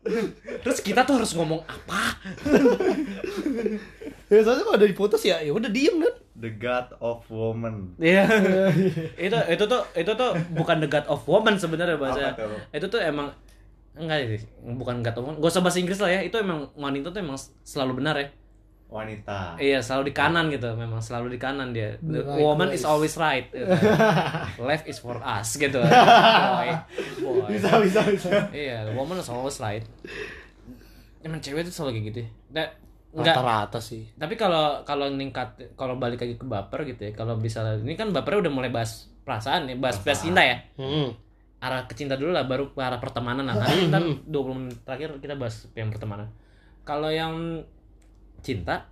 Terus kita tuh harus ngomong apa ya soalnya kalau udah diputus ya ya udah diem kan? The god of woman. Iya. itu itu tuh itu tuh bukan the god of woman sebenarnya bahasa. Itu tuh emang enggak sih bukan enggak tahu gak usah bahasa Inggris lah ya itu emang wanita tuh emang selalu benar ya. Wanita. iya selalu di kanan gitu memang selalu di kanan dia. The right woman is always right gitu. left is for us gitu. Boy. Boy. Bisa bisa bisa. Iya the woman is always right. Emang cewek tuh selalu kayak gitu ya. Nah, rata-rata sih. Tapi kalau kalau ningkat kalau balik lagi ke baper gitu ya kalau bisa ini kan bapernya udah mulai bahas perasaan ya bahas bahas cinta ya. Hmm. arah ke cinta dulu lah baru ke arah pertemanan nah nanti ntar 20 menit terakhir kita bahas yang pertemanan. Kalau yang cinta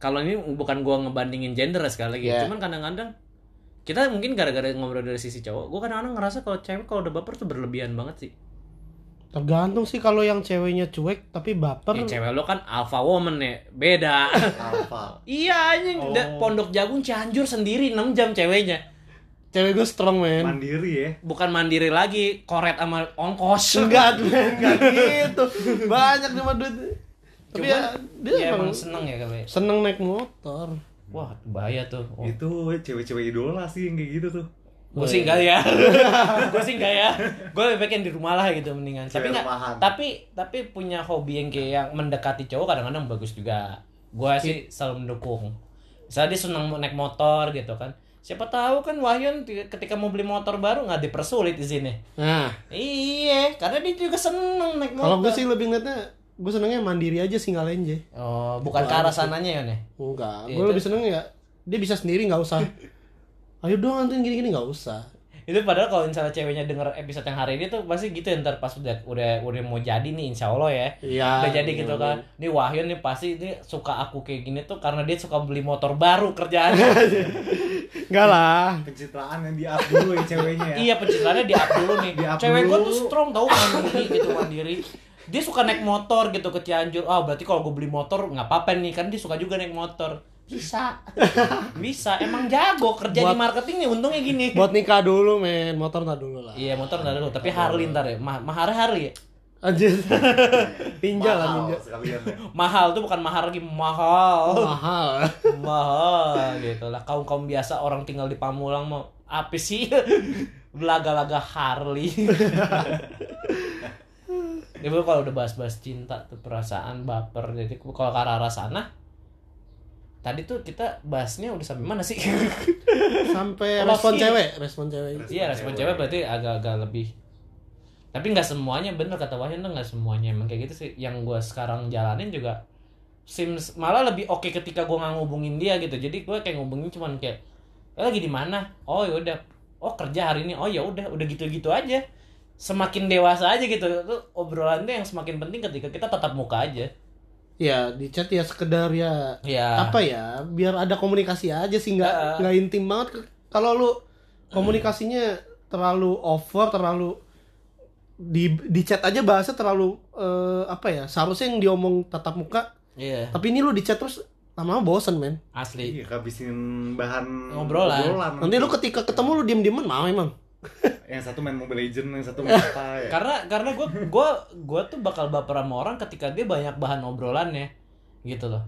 kalau ini bukan gua ngebandingin gender sekali lagi. Yeah. cuman kadang-kadang kita mungkin gara-gara ngobrol dari sisi cowok gua kadang-kadang ngerasa kalau cewek kalau udah baper tuh berlebihan banget sih tergantung sih kalau yang ceweknya cuek tapi baper. Ya, cewek lo kan alpha woman ya beda. Alpha. iya anjing. Oh. Pondok jagung cianjur sendiri 6 jam ceweknya. Cewek gue strong men. Mandiri ya. bukan mandiri lagi koret sama ongkos. Enggak men enggak gitu. Banyak mah duit. Tapi Cuman, ya, dia ya emang emang seneng ya kali seneng naik motor. Wah bahaya tuh. Oh. Itu cewek-cewek idola sih yang kayak gitu tuh. Gue sih enggak ya. Gue sih enggak ya. Gue lebih baik yang di rumah lah gitu mendingan. Tapi enggak tapi tapi punya hobi yang kayak yang mendekati cowok kadang-kadang bagus juga. Gue sih selalu mendukung. Misalnya dia senang naik motor gitu kan. Siapa tahu kan Wahyun ti- ketika mau beli motor baru nggak dipersulit izinnya nah. Iya karena dia juga seneng naik motor kalau gue sih lebih ngeliatnya gue senengnya mandiri aja single aja oh bukan ke arah sananya ya nih enggak. Iya, gue lebih seneng ya dia bisa sendiri nggak usah ayo dong antuin gini-gini nggak usah. Itu padahal kalau misalnya ceweknya denger episode yang hari ini tuh pasti gitu ya, ntar pas udah udah udah mau jadi nih insya Allah ya. Iya, udah jadi iya, gitu iya. kan. Ini Wahyu nih pasti ini suka aku kayak gini tuh karena dia suka beli motor baru kerjaannya. Enggak lah. Pencitraan yang di up dulu ya ceweknya ya. iya pencitraannya di up dulu nih. Di-up cewek gue tuh strong tau mandiri gitu mandiri. Dia suka naik motor gitu ke Cianjur. Ah berarti kalau gue beli motor nggak apa-apa nih kan dia suka juga naik motor bisa. Bisa emang jago kerja di Buat- marketing nih untungnya gini. Buat nikah dulu men. Motor ntar dulu lah. Iya motor nggak dulu. Tapi Harley ntar ya. Ma maharnya Harley ya? Anjir. Ninja lah sekalian ya. mahal tuh bukan mahal lagi mahal. Mahal. Mahal gitu lah. Kaum kaum biasa orang tinggal di Pamulang mau apa sih? Belaga-laga Harley. Ya gua kalau udah bahas-bahas cinta tuh perasaan baper. Jadi kalau ke arah sana tadi tuh kita bahasnya udah sampai mana sih? sampai Oh, respon masih. cewek respon cewek. Iya respon cewek. berarti agak-agak lebih tapi nggak semuanya bener kata Wahyu tuh nggak semuanya emang kayak gitu sih. Yang gue sekarang jalanin juga sims malah lebih oke ketika gue nggak ngubungin dia gitu. Jadi gue kayak ngubungin cuman kayak eh, lagi di mana? Oh ya udah. Oh kerja hari ini. Oh ya udah. Udah gitu-gitu aja. Semakin dewasa aja gitu. Tuh obrolan tuh yang semakin penting ketika kita tatap muka aja ya di chat ya sekedar ya. Ya apa ya biar ada komunikasi aja sih nggak nggak intim banget. Kalau lu komunikasinya terlalu over terlalu di di chat aja bahasa terlalu eh, apa ya seharusnya yang diomong tatap muka. Iya. Tapi ini lu di chat terus lama-lama bosen men. Asli. Iya, kehabisin bahan Ngobrolan. nanti lu ketika ketemu lu diem dieman mau emang Yang satu main Mobile Legend, yang satu main apa ya. karena karena gue gua gua tuh bakal baper sama orang ketika dia banyak bahan obrolannya gitu loh.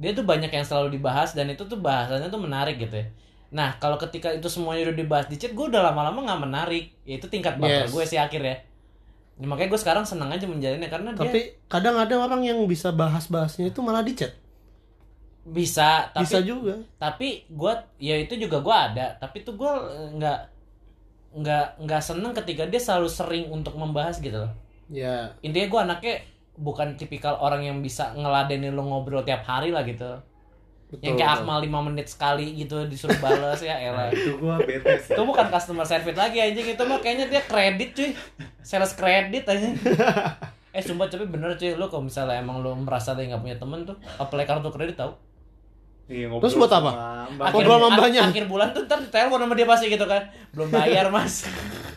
Dia tuh banyak yang selalu dibahas dan itu tuh bahasanya tuh menarik gitu ya. Nah kalau ketika itu semuanya udah dibahas di chat gue udah lama-lama nggak menarik. Ya itu tingkat baper Yes. gue sih akhir ya Ya, makanya gue sekarang senang aja menjalinnya karena dia tapi kadang ada orang yang bisa bahas-bahasnya itu malah di chat. Bisa tapi bisa juga. tapi gue ya itu juga gue ada. Tapi tuh gue nggak nggak nggak seneng ketika dia selalu sering untuk membahas gitu. Loh ya. Intinya gue anaknya bukan tipikal orang yang bisa ngeladenin lo ngobrol tiap hari lah gitu. Betul, yang kayak. Akmal 5 menit sekali gitu disuruh balas ya Nah, elah. itu gua bete sih. itu bukan customer service lagi anjing. Itu mah kayaknya dia kredit cuy. Sales kredit aja eh sumpah tapi bener cuy. Lo kalau misalnya emang lo merasa lo nggak punya temen tuh apply kartu kredit tau Iya, Terus buat apa? Ngobrol sama ak- mbaknya. akhir bulan tuh ntar telepon sama dia pasti gitu kan belum bayar mas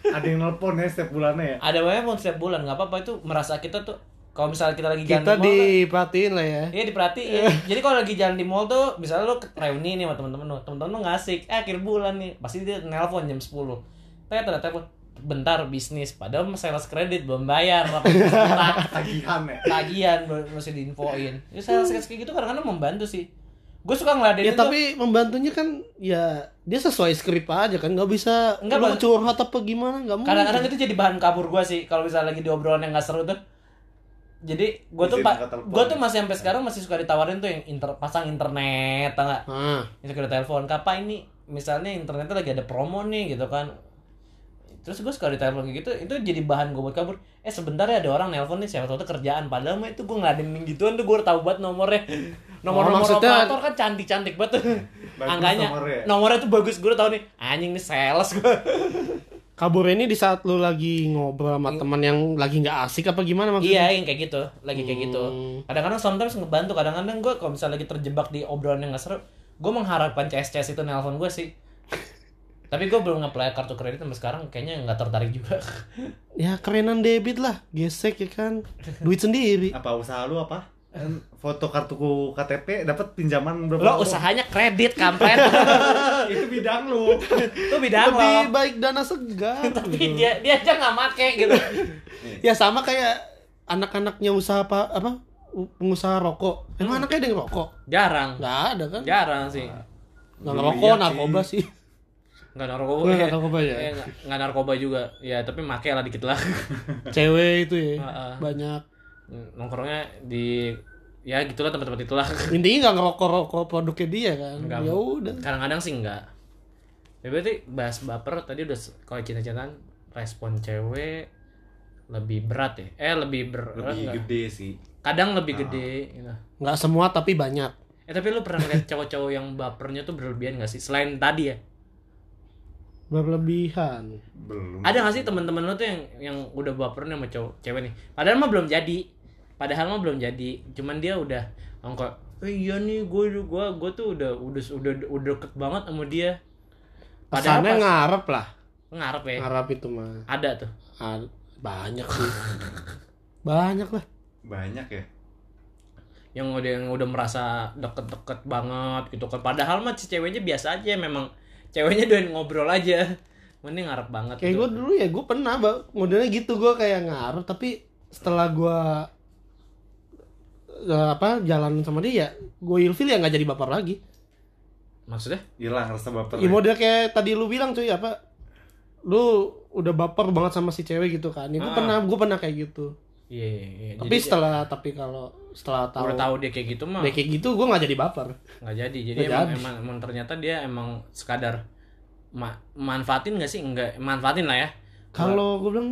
Ada yang nelpon ya setiap bulannya ya. ada banyak pun setiap bulan nggak apa-apa itu merasa kita tuh kalau misalnya kita lagi jalan kita di mall tuh- diperhatiin lah ya Iya diperhatiin. Jadi kalau lagi jalan di mall tuh, misalnya lu ke- reuni nih sama temen-temen lu, temen-temen lu nggak asik, eh akhir bulan nih, pasti dia nelpon jam 10 Tet, tet, telepon, bentar bisnis, padahal sales kredit belum bayar, Tagihan ya. tagihan mesti diinfoin. Ya sales kayak gitu kadang-kadang membantu sih. Gue suka ngeladenin Ya tapi membantunya kan ya dia sesuai skrip aja kan nggak bisa Enggak, lu Bang. curhat apa gimana nggak mungkin. kadang-kadang itu jadi bahan kabur gue sih kalau misalnya lagi di obrolan yang gak seru tuh jadi gue tuh telepon. gue tuh masih sampai sekarang masih suka ditawarin tuh yang inter pasang internet tau nggak Nah, yang suka ditelepon kapan ini misalnya internetnya lagi ada promo nih gitu kan terus gue suka ditelepon kayak gitu itu jadi bahan gue buat kabur eh sebentar ya ada orang nelpon nih siapa tahu tuh kerjaan padahal mah itu gue ngeladenin gituan tuh gue udah tahu banget nomornya nomor-nomor maksudnya- operator kan cantik-cantik banget tuh Bagus angkanya nomornya. nomornya tuh bagus gue udah tahu nih anjing nih sales gue kabur ini di saat lu lagi ngobrol sama teman yang lagi nggak asik apa gimana maksudnya? Iya, yang kayak gitu, lagi kayak gitu. Hmm. Kadang-kadang sometimes ngebantu, kadang-kadang gue kalau misalnya lagi terjebak di obrolan yang gak seru, gue mengharapkan CS-CS itu nelpon gue sih. Tapi gue belum nge-apply kartu kredit sampai sekarang, kayaknya nggak tertarik juga. Ya kerenan debit lah, gesek ya kan. Duit sendiri. Apa usaha lu apa? Kan Foto kartuku KTP dapat pinjaman berapa? Lo tahun? usahanya kredit, kampret. itu bidang lu. Itu bidang Lebih lo. baik dana segar. Tapi gitu. dia dia aja nggak make gitu. Ya sama kayak anak-anaknya usaha apa apa pengusaha rokok. Emang anaknya ada yang rokok? Jarang. Nggak ada kan? Jarang sih. Nggak ngerokok, sih. narkoba sih. Nggak narkoba. Nggak ya. narkoba ya? Eh, nggak- nggak narkoba juga. Ya, tapi make lah dikit lah. Cewek itu ya, Heeh. banyak. Nongkrongnya di ya gitulah tempat-tempat itulah. Intinya nggak ngerokok rokok produknya dia kan. Enggak. Ya udah. Kadang-kadang sih enggak. Ya berarti bahas baper tadi udah kalau cinta-cintaan respon cewek lebih berat ya. Eh lebih ber Lebih enggak. gede sih. Kadang lebih gede gitu. Nggak semua tapi banyak. Eh tapi lu pernah lihat cowok-cowok yang bapernya tuh berlebihan gak sih? Selain tadi ya. Berlebihan. Belum. Ada gak sih teman-teman lu tuh yang yang udah baperan sama cowok cewek nih? Padahal mah belum jadi. Padahal mah belum jadi. Cuman dia udah angka eh, iya nih gue gue gue tuh udah udah udah udah deket banget sama dia. Padahal Pesannya pas ngarep lah. ngarep ya. Ngarep itu mah. Ada tuh. Ah, banyak sih. banyak lah. Banyak ya. yang udah yang udah merasa deket-deket banget gitu kan padahal mah si ceweknya biasa aja memang ceweknya doain ngobrol aja mending ngarep banget Kayak gitu. gue dulu ya, gue pernah Bang. modelnya gitu gue kayak ngarep tapi setelah gue eh, apa jalan sama dia ya gue ilfil ya nggak jadi baper lagi. maksudnya Hilang rasa baper. Ya model kayak tadi lu bilang cuy apa lu udah baper banget sama si cewek gitu kan. Ya, gue Ah. pernah gue pernah kayak gitu. Iya iya, iya. Tapi Jadi setelah tapi kalau setelah tahu udah tahu dia kayak gitu mah dia kayak gitu gue nggak jadi baper. nggak jadi jadi Nggak emang, jadi. emang emang ternyata dia emang sekadar ma manfaatin gak sih enggak manfaatin lah ya Kalau gue bilang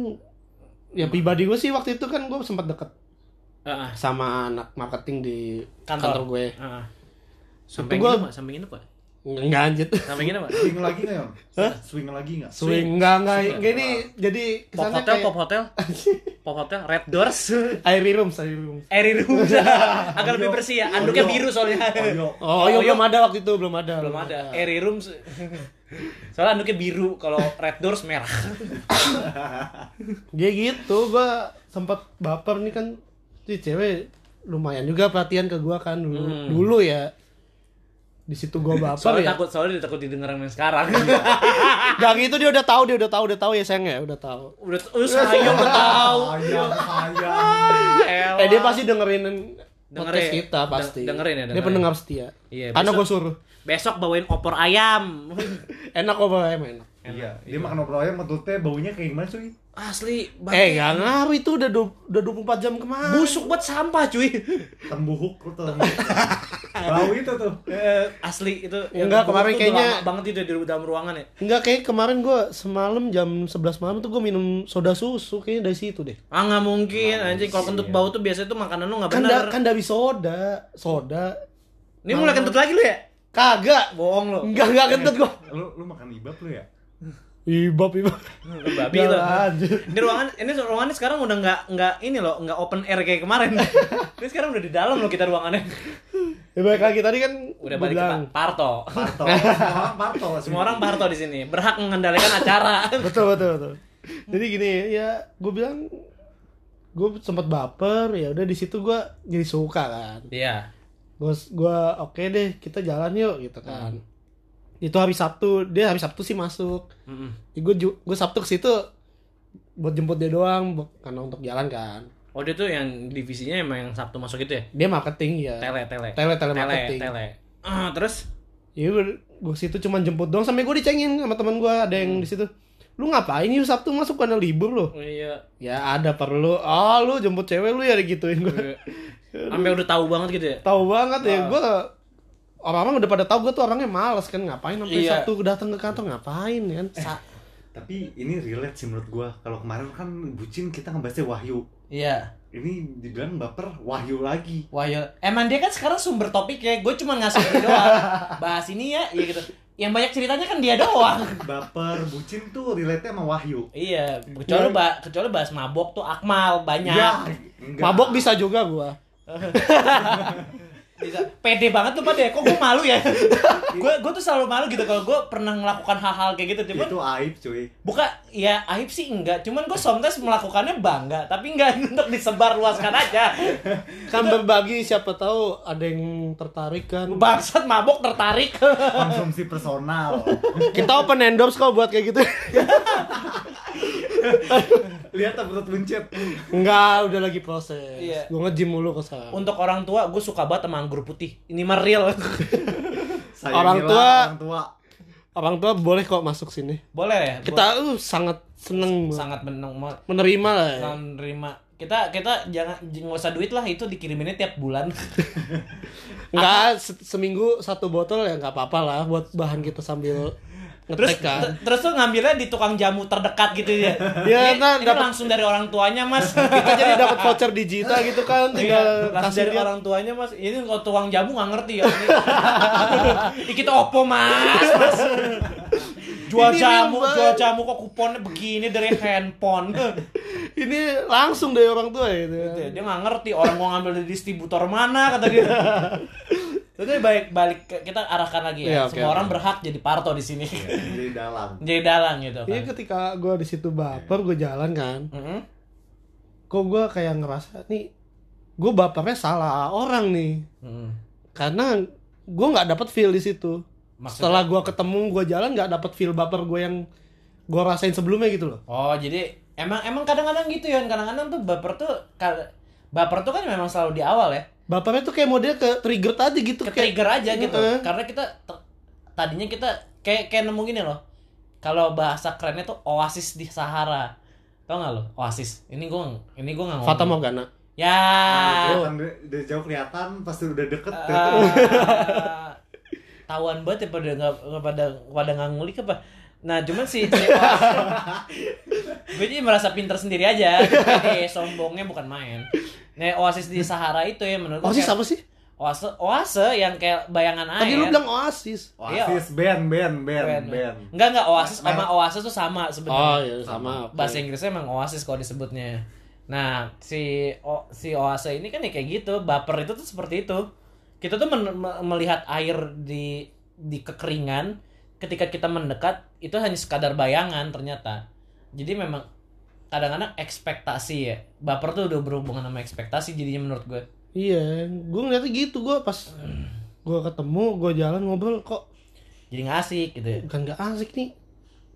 ya pribadi gue sih waktu itu kan gue sempat deket Heeh, sama anak marketing di Kantor. kantor, gue. heeh. sampai Itu gua- gini pak sampai pak Enggak anjir. sampai gini pak Swing lagi nggak Yon? Swing lagi nggak? Swing enggak enggak gini jadi pop hotel kayak pop hotel pop hotel red doors Airy Rooms, Airy Rooms. Airy room agak lebih bersih ya anduknya biru soalnya Oyo. Oh, iya. belum ada waktu itu, belum ada. belum ada airy room soalnya anduknya biru kalau red doors merah Dia gitu, gua sempat baper nih kan si cewek lumayan juga perhatian ke gua kan dulu. Hmm. Dulu ya. Di situ gua baper soalnya ya. takut soalnya dia takut didengar yang sekarang Gak gitu dia udah tahu, dia udah tahu, udah tahu ya sayang ya, udah tahu. udah udah sayang udah tahu Sayang, sayang. Eh dia pasti dengerin Dengerin. kita pasti. Den- dengerin ya, Dia dengerin. pendengar setia. Iya, Karena gua suruh. besok bawain opor ayam Enak kok Bang, emang enak. Iya, dia makan opor ayam mentutnya baunya kayak gimana cuy? Asli Eh, gak ngaruh itu udah du- udah 24 jam kemarin. busuk buat sampah cuy Tembuhuk lu tuh. Bau itu tuh. Eh, asli itu Enggak, yang kemarin kayaknya- lama banget itu di dalam ruangan ya Enggak kayak kemarin gua semalam jam 11 malam tuh gua minum soda susu kayaknya dari situ deh. ah nggak mungkin anjing kalau kentut bau tuh biasanya tuh makanan lu nggak Kan benar da, kan dari soda, soda. ini mulai kentut lagi lu ya Kagak. bohong lu Enggak enggak kentut gua. Lu lu makan ibab lu ya? Ibab ibab. babi itu ini ruangan ini ruangannya sekarang udah nggak nggak ini loh nggak open air kayak kemarin ini sekarang udah di dalam loh kita ruangannya Ya balik lagi tadi kan udah balik ke bilang. Pa- Parto Parto. Semua orang parto. semua orang Parto di sini berhak mengendalikan acara Betul betul betul. Jadi gini ya, gue bilang gue sempat baper ya udah di situ gue jadi suka kan. iya Gue gua oke deh kita jalan yuk gitu kan. Itu hari Sabtu, dia hari Sabtu sih masuk. Mm-mm. Ya, gue gue Sabtu ke situ buat jemput dia doang karena untuk jalan kan. oh dia tuh yang divisinya emang yang Sabtu masuk itu ya Dia marketing ya. tele tele Tele tele marketing. tele Ah, terus Iya gue, gue situ cuma jemput doang sampai gue dicengin sama teman gue ada yang di situ. Lu ngapain yuk Sabtu masuk karena libur lo? Oh, iya. Ya ada perlu. Oh lu jemput cewek lu ya digituin gue. Sampai udah tahu banget gitu ya. tahu banget ya gue orang-orang udah pada tahu gue tuh orangnya males kan ngapain sampai Iya. Sabtu datang ke kantor ngapain kan? Sa- Tapi ini relate sih menurut gua. Kalau kemarin kan bucin kita ngebahasnya Wahyu. Iya. Ini dibilang baper Wahyu lagi. Wah ya, emang dia kan sekarang sumber topik ya. Gue cuma ngasih ini doang. Bahas ini ya, iya gitu. Yang banyak ceritanya kan dia doang. Baper bucin tuh relate sama Wahyu. iya, kecuali ba kecuali bahas mabok tuh Akmal banyak. Ya, enggak. Mabok bisa juga gue. Bisa. Pede banget tuh pada kok gue malu ya. gue gue tuh selalu malu gitu kalau gue pernah melakukan hal-hal kayak gitu. Cuman Itu aib cuy. buka ya aib sih enggak. Cuman gue sometimes melakukannya bangga, tapi enggak untuk disebar luaskan aja. Kan berbagi siapa tahu ada yang tertarik kan. Bangsat mabok tertarik. Konsumsi personal. Kita open endorse kok buat kayak gitu. Lihat tak perut buncit. Enggak, udah lagi proses. Iya. Gue nge-gym mulu ke sana. Untuk orang tua, gue suka banget sama anggur putih. Ini mah real. Orang tua- orang tua. Orang tua boleh kok masuk sini. Boleh ya? Kita uh, sangat seneng sangat menang menerima lah ya. sangat nerima. Kita kita jangan nggak usah duit lah itu dikiriminnya tiap bulan. Enggak, se- seminggu satu botol ya nggak apa-apa lah buat bahan kita sambil terus kan. terus tuh ngambilnya di tukang jamu terdekat gitu ya. Iya, ini, nah, ini dapat- langsung dari orang tuanya mas. Kita jadi dapat voucher digital gitu kan, tinggal Iya, langsung kasih dari dia. orang tuanya mas. Ini kalau tukang jamu nggak ngerti ya. Ini. Kita opo mas. mas. Jual Ini jamu, real jual jamu kok kuponnya begini dari handphone. Ini langsung dari orang tua gitu. ya. Gitu ya, dia nggak ngerti orang mau ngambil dari distributor mana kata dia. Jadi balik balik ke- kita arahkan lagi ya. Iya, oke, Semua oke. orang berhak jadi parto di sini. Jadi dalam. jadi dalang gitu Iya kan. ketika gue di situ baper, gue jalan kan. Mm-mm. Kok gue kayak ngerasa nih, gue bapernya salah orang nih. Mm-mm. Karena gue nggak dapet feel di situ. Maksudnya? Setelah gue ketemu, gue jalan nggak dapet feel baper gue yang gue rasain sebelumnya gitu loh. Oh, jadi emang emang kadang-kadang gitu ya. Kadang-kadang tuh baper tuh baper tuh kan memang selalu di awal ya. Bapernya tuh kayak model ke trigger tadi gitu. Ke kayak- trigger aja gitu. Heeh. Karena kita tadinya kita kayak kayak nemu gini loh. Kalau bahasa kerennya tuh oasis di Sahara. Tau gak lo? Oasis. Ini gua ini gua nggak Fata. Morgana. Ya. Kelihatan dari, dari jauh kelihatan, pasti udah deket. Ah, Tawan banget ya pada nggak nggak pada pada nggak ngulik apa. Nah cuman si, si gue jadi merasa pinter sendiri aja. Jadi sombongnya bukan main. Nah oasis di Sahara itu ya menurut gue Oasis kayak- apa sih? Oase oase yang kayak bayangan air. Tadi lu bilang Oasis. Oasis band, band, band, band. Enggak enggak oasis sama oasis tuh sama sebenarnya. Oh iya sama. oke. Bahasa Inggrisnya emang oasis kalau disebutnya. Nah, si o, si oase ini kan ya kayak gitu, baper itu tuh seperti itu. Kita tuh men- me- melihat air di di kekeringan, ketika kita mendekat itu hanya sekadar bayangan ternyata. Jadi memang kadang-kadang ekspektasi ya. Baper tuh udah berhubungan sama ekspektasi jadinya menurut gue. Iya, gue ngeliatnya gitu gue pas gue ketemu, gue jalan ngobrol kok Jadi nggak asik gitu ya. bukan nggak asik nih,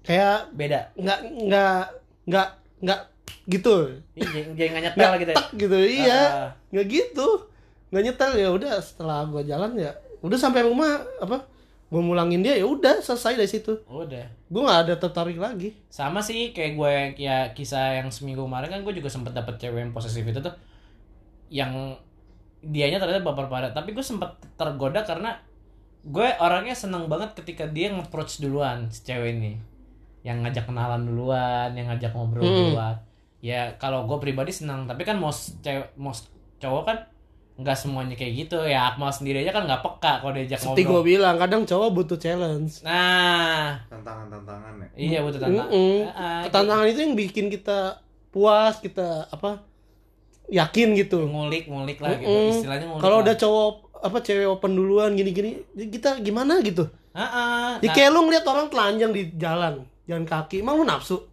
kayak Beda. nggak nggak nggak nggak gitu, Jadi jadi nggak nyetel gitu ya. gitu, iya Ah. nggak gitu, nggak nyetel ya udah setelah gue jalan ya udah sampai rumah apa gue mulangin dia ya udah selesai dari situ, Udah. gue nggak ada tertarik lagi. sama sih kayak gue ya kisah yang seminggu kemarin kan gue juga sempet dapet cewek yang posesif itu tuh yang dianya ternyata baper parah tapi gue sempet tergoda karena gue orangnya seneng banget ketika dia nge-approach duluan si cewek ini yang ngajak kenalan duluan yang ngajak ngobrol Hmm. duluan ya kalau gue pribadi senang tapi kan mau cewek mau cowok kan nggak semuanya kayak gitu ya Akmal sendiri aja kan nggak peka kalau diajak Seperti gue bilang kadang cowok butuh challenge. nah Tantangan-tantangan ya. iya betul tantang Mm-mm. Ah, Tantangan itu yang bikin kita puas, kita apa yakin gitu. ngulik ngulik lah gitu Mm-mm. istilahnya ngulik Kalau udah cowok apa cewek open duluan gini-gini, kita gimana gitu? Heeh. Ya Nah, kayak lu ngeliat orang telanjang di jalan, jalan kaki, emang lu nafsu?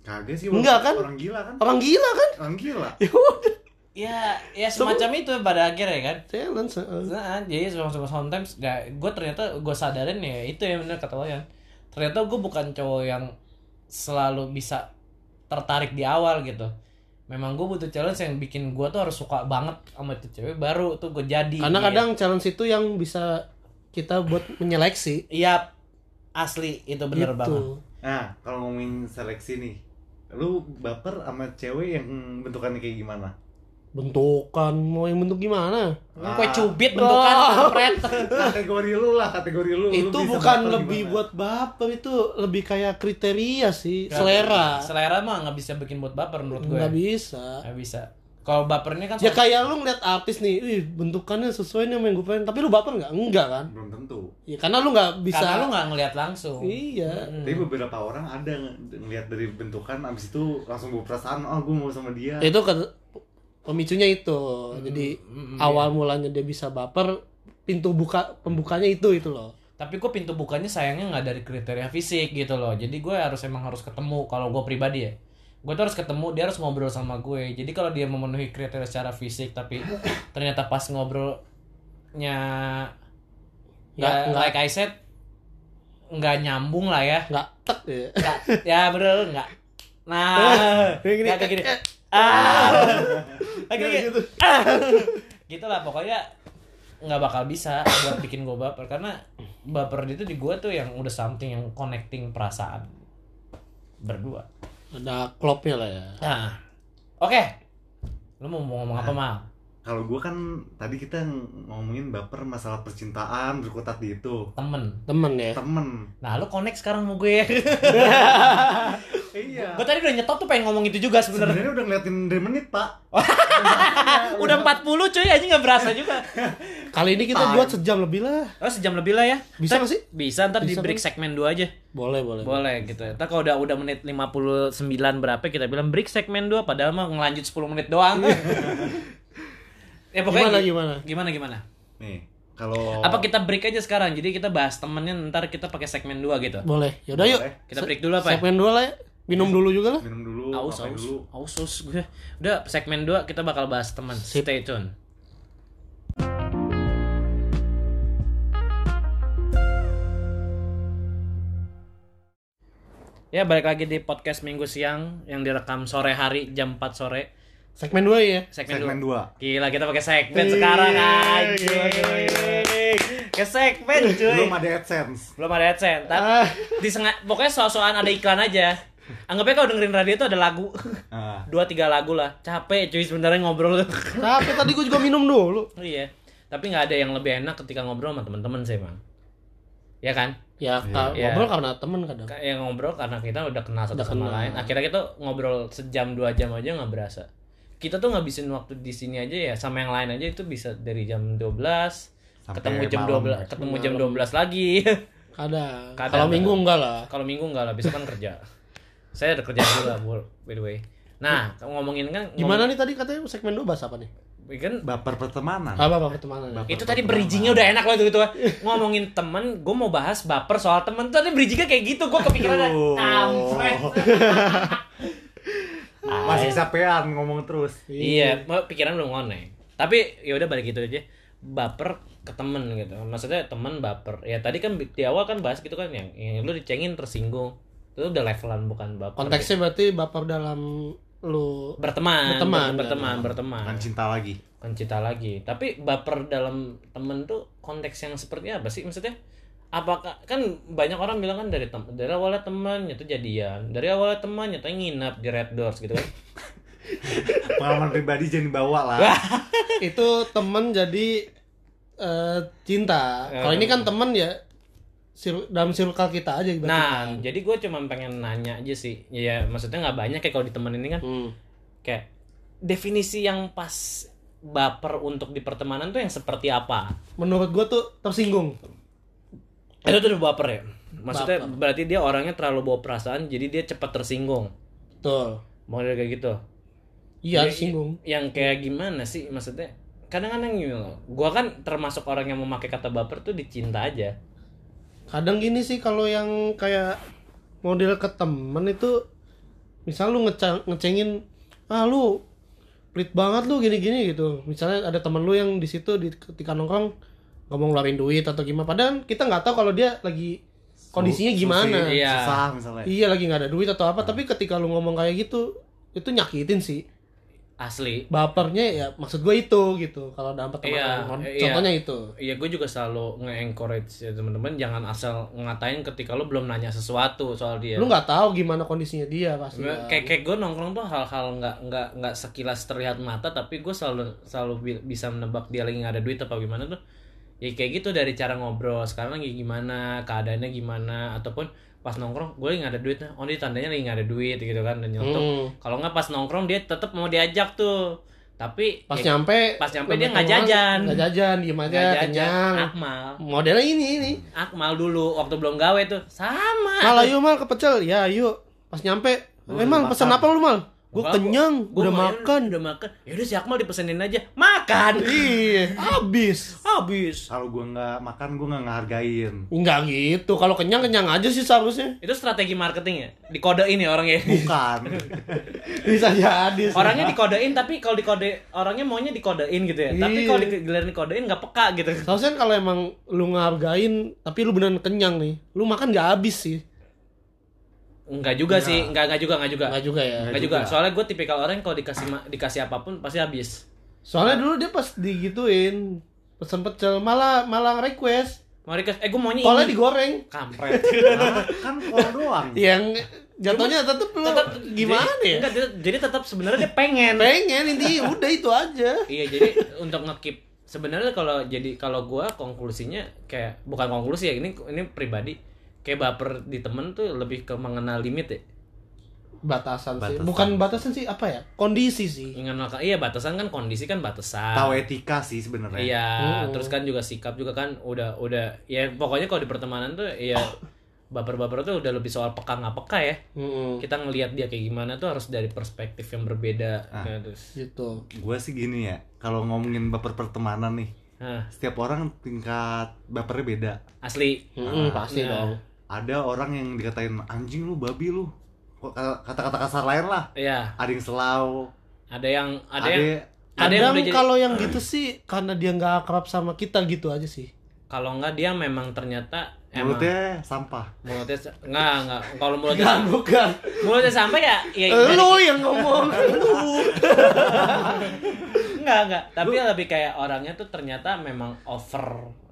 Kagak sih. Enggak, kan? Orang gila kan? Orang gila kan? Orang gila. Ya udah, ya ya semacam itu pada akhirnya kan challenge. heeh. nah, jadi sometimes sometimes gak gue ternyata gue sadarin ya itu yang bener kata Wayan ternyata gue bukan cowok yang selalu bisa tertarik di awal gitu memang gue butuh challenge yang bikin gue tuh harus suka banget sama itu cewek baru tuh gue jadi Karena Gitu. kadang challenge itu yang bisa kita buat menyeleksi. iya asli itu bener gitu. banget Nah, kalau ngomongin seleksi nih, lu baper sama cewek yang bentukannya kayak gimana? Bentukan mau yang bentuk gimana? Kan kue Ah. cubit bentukan kampret kategori lu lah, kategori lu. lu itu bisa bukan lebih gimana? buat baper itu lebih kayak kriteria sih, selera. selera mah nggak bisa bikin buat baper menurut gue Nggak bisa. nggak bisa kalau baper ini kan Ya kayak lu ngeliat artis nih, ih bentukannya sesuai nih sama yang gue pengen. Tapi lu baper nggak? Enggak kan? belum tentu. Ya karena lu nggak bisa. karena lu nggak ngeliat langsung Iya. Hmm. Tapi beberapa orang ada ng- ngelihat dari bentukan abis itu langsung gue perasaan, oh gue mau sama dia. Itu kan pemicunya itu. Jadi mm, awal mulanya dia bisa baper, pintu buka pembukanya itu itu loh. tapi gue pintu bukanya sayangnya nggak dari kriteria fisik gitu loh jadi gue harus emang harus ketemu kalau gue pribadi ya gue tuh harus ketemu dia harus ngobrol sama gue jadi kalau dia memenuhi kriteria secara fisik tapi ternyata pas ngobrolnya Nggak- nggak nggak- like I said nggak nyambung lah ya Nggak tek ya. nggak ya bener nggak nah gini. nggak kayak gini ah gini gitu. ah. gitu lah pokoknya nggak bakal bisa buat bikin gue baper karena baper itu di gue tuh yang udah something yang connecting perasaan berdua Ada klopnya lah ya. nah oke lu mau ngomong apa mal Kalau gue kan tadi kita ngomongin baper masalah percintaan berkutat di itu. temen Temen ya. Temen. nah lu connect sekarang sama gue Iya. gue tadi udah nyetop tuh pengen ngomong itu juga sebenarnya Sebenarnya udah ngeliatin dari menit pak. udah 40 cuy aja nggak berasa juga Kali ini kita Time. buat sejam lebih lah. oh sejam lebih lah ya Bisa nggak sih? bisa ntar di Bisa, break Bang. segmen 2 aja Boleh, boleh. Boleh gitu. Ntar kalau udah udah menit 59 berapa kita bilang break segmen 2 padahal mah ngelanjut 10 menit doang. Ya pokoknya Gimana, gi- gimana? Gimana gimana? Nih, kalau Apa kita break aja sekarang? Jadi kita bahas temennya ntar kita pakai segmen 2 gitu. Boleh. Yaudah yuk. Boleh. Kita break dulu apa ya? Segmen dua lah ya. Minum dulu juga lah. minum dulu, Aus, aus, dulu. aus, aus. Gue. Udah segmen 2 kita bakal bahas teman. Sip. Stay tune. Ya balik lagi di podcast minggu siang yang direkam sore hari jam 4 sore. Segmen dua ya. Segmen, Segmen dua. 2. Gila kita pakai segmen Iya, sekarang gila, anjing. gila, gila. Ke segmen cuy. Belum ada AdSense. Belum ada AdSense. Tapi Ah. disengat pokoknya soal-soalan ada iklan aja. Anggapnya kalau dengerin radio itu ada lagu. Ah. Dua tiga lagu lah. Capek cuy sebenarnya ngobrol. Tapi tadi gue juga minum dulu. iya. Tapi nggak ada yang lebih enak ketika ngobrol sama teman-teman sih, Bang. Ya kan? Ya, Iya. ngobrol karena temen kadang. Ka- Yang ngobrol karena kita udah kenal satu Udah sama kenal. lain. Akhirnya kita ngobrol sejam dua jam aja nggak berasa. Kita tuh ngabisin waktu di sini aja ya sama yang lain aja itu bisa dari jam 12 Sampai ketemu jam malam, 12 ya. ketemu jam 12 lagi. Kadang. Kadang, Kalau minggu enggak lah. Kalau minggu enggak lah, besok kan kerja. Saya ada kerja juga, Bu, by the way. Nah, ngomongin kan Gimana nih tadi katanya segmen dua bahas apa nih? ngomong- kan Baper pertemanan. Apa apa pertemanan? Baper itu tadi bridgingnya udah enak loh itu gitu ngomongin temen gue mau bahas baper soal temen tadi bridgingnya kayak gitu gue kepikiran Aduh. kampret Masih kecapean ngomong terus. iya mau pikiran belum ngonek tapi ya udah balik gitu aja. Baper ke temen gitu. Maksudnya temen baper. Ya tadi kan di awal kan bahas gitu kan yang, yang lu dicengin tersinggung. Itu udah levelan bukan baper. Konteksnya berarti baper dalam lu berteman Berteman, berteman berteman, berteman. Kan cinta lagi. kan cinta lagi. Tapi baper dalam temen tuh konteks yang seperti apa sih? Maksudnya apakah kan banyak orang bilang kan dari tem dari awalnya teman nyata jadian dari awalnya teman nyata nginap di Red Doors gitu kan Pengalaman pribadi jangan dibawa lah. itu temen jadi eh, cinta. Ya, Kalau ini kan temen ya sir- dalam circle kita aja nah jadi gue cuma pengen nanya aja sih ya maksudnya nggak banyak kayak kalau di temen ini kan Hmm. kayak definisi yang pas baper untuk di pertemanan tuh yang seperti apa Menurut gua tuh tersinggung. Itu tuh udah baper ya maksudnya Baper. berarti dia orangnya terlalu bawa perasaan jadi dia cepat tersinggung Betul. model kayak gitu Iya, Ya, tersinggung. yang kayak gimana sih maksudnya kadang-kadang gini loh gua kan termasuk orang yang memakai kata baper tuh dicinta aja Kadang gini sih kalau yang kayak model ke temen itu misal lu ngecengin ah lu pelit banget lu gini-gini gitu. Misalnya ada temen lu yang di situ di ketika nongkrong nggak mau ngeluarin duit atau gimana. Padahal kita nggak tahu kalau dia lagi kondisinya gimana. Susi, Iya. Susah misalnya. Iya lagi nggak ada duit atau apa, tapi ketika lu ngomong kayak gitu, itu nyakitin sih. asli bapernya ya maksud gue itu gitu kalau dalam pertemanan Iya, Kon- iya. contohnya itu Iya gue juga selalu nge-encourage ya teman-teman jangan asal ngatain ketika lo belum nanya sesuatu soal dia. lu nggak tahu gimana kondisinya dia pasti kan. kayak kayak gue nongkrong tuh hal-hal nggak nggak nggak sekilas terlihat mata tapi gue selalu selalu bi- bisa menebak dia lagi nggak ada duit apa gimana tuh ya kayak gitu dari cara ngobrol. Sekarang lagi gimana keadaannya gimana ataupun pas nongkrong gue nggak ada duit oh tandanya lagi nggak ada duit gitu kan dan nyeletuk Hmm. kalau nggak pas nongkrong dia tetap mau diajak tuh. Tapi pas ya, nyampe pas nyampe dia nggak jajan. nggak jajan diem aja jajan. kenyang. Akmal. Modelnya ini ini. Akmal dulu waktu belum gawe tuh. Sama. Mal ayo mal ke pecel ya ayo. Pas nyampe Lu eh mal udah pesan apa lu mal gue Gua- kenyang gua udah makan. udah makan. Ya udah si akmal dipesenin aja. Makan. Iya. Habis. Habis. Kalau gua nggak makan, gua nggak ngehargain. Enggak gitu. Kalau kenyang kenyang aja sih seharusnya. Itu strategi marketing ya? Dikodein ya orangnya? Bukan. bisa jadi orangnya dikodein tapi kalau dikode orangnya maunya dikodein gitu ya. Tapi Iya. kalau digiliran dikodein nggak peka gitu. Seharusnya kalau emang lu ngehargain tapi lu beneran kenyang nih, lu makan nggak habis sih. Enggak juga sih enggak enggak juga enggak juga. Nggak juga ya. enggak Nggak juga. juga. soalnya gue tipikal orang yang kalau dikasih ma- dikasih apa pun pasti habis. Soalnya dulu dia pas digituin pesen pecel malah malah request. Mau request eh gue maunya kolnya ini. digoreng. Kampret. Nah, kan kol doang. yang jatuhnya tetap gimana jadi, ya? enggak, jadi, jadi tetap sebenarnya dia pengen. Pengen intinya udah itu aja. Iya jadi untuk ngekip sebenarnya kalau jadi kalau gua konklusinya kayak bukan konklusi ya ini ini pribadi kayak baper di temen tuh lebih ke mengenal limit ya? Batasan, sih. Batasan. bukan batasan sih apa ya? Kondisi sih. Mengenal iya batasan kan kondisi kan batasan. Tahu etika sih sebenarnya. iya terus kan juga sikap juga kan udah udah ya pokoknya kalau di pertemanan tuh ya baper-baper tuh udah lebih soal peka nggak peka ya. Mm-mm. kita ngelihat dia kayak gimana tuh harus dari perspektif yang berbeda. Ah. kayak terus. Gitu. Gua sih gini ya, kalau ngomongin baper pertemanan nih, nah setiap orang tingkat bapernya beda. asli. Mm-mm, pasti Nah. dong Ada orang yang dikatain anjing lu, babi lu. Kok kata-kata kasar lain lah. iya Ada yang selau, ada yang ada, ada, yang ada yang udah jadi kalau yang gitu sih karena dia nggak akrab sama kita gitu aja sih kalau enggak dia memang ternyata emang mulutnya sampah. mulutnya enggak enggak kalau mulutnya Bukan, bukan. mulutnya sampai ya ya dari- Lu yang ngomong. enggak enggak tapi lebih kayak orangnya tuh ternyata memang over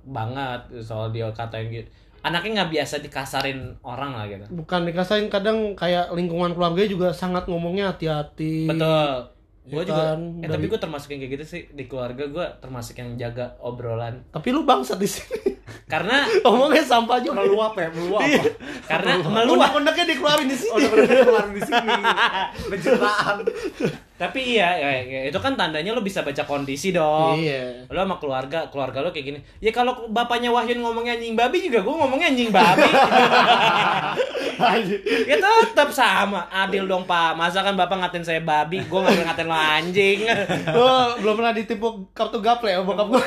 banget soal dia katain gitu anaknya nggak biasa dikasarin orang lah gitu Bukan dikasain kadang kayak lingkungan keluarga juga sangat ngomongnya hati-hati. betul gue Ya juga kan, eh dari- tapi gue termasuk yang kayak gitu sih di keluarga gue termasuk yang jaga obrolan Tapi lu bangsat di sini. karena Ngomongnya sampah juga. Meluap ya, meluap. karena meluap Undang-undangnya dikeluarin di Oh, sini. udah bener keluar di sini. Pencitraan. Tapi iya ya, ya, itu kan tandanya lo bisa baca kondisi dong. Iya. lo sama keluarga keluarga lo kayak gini. Ya kalau bapaknya Wahyun ngomongnya anjing babi juga gue ngomongnya anjing babi. Ya tetap sama adil dong pak. Masa kan bapak ngatain saya babi gue nggak ngatain lo anjing. Lu belum pernah ditipu kartu gaple ya bokap gua.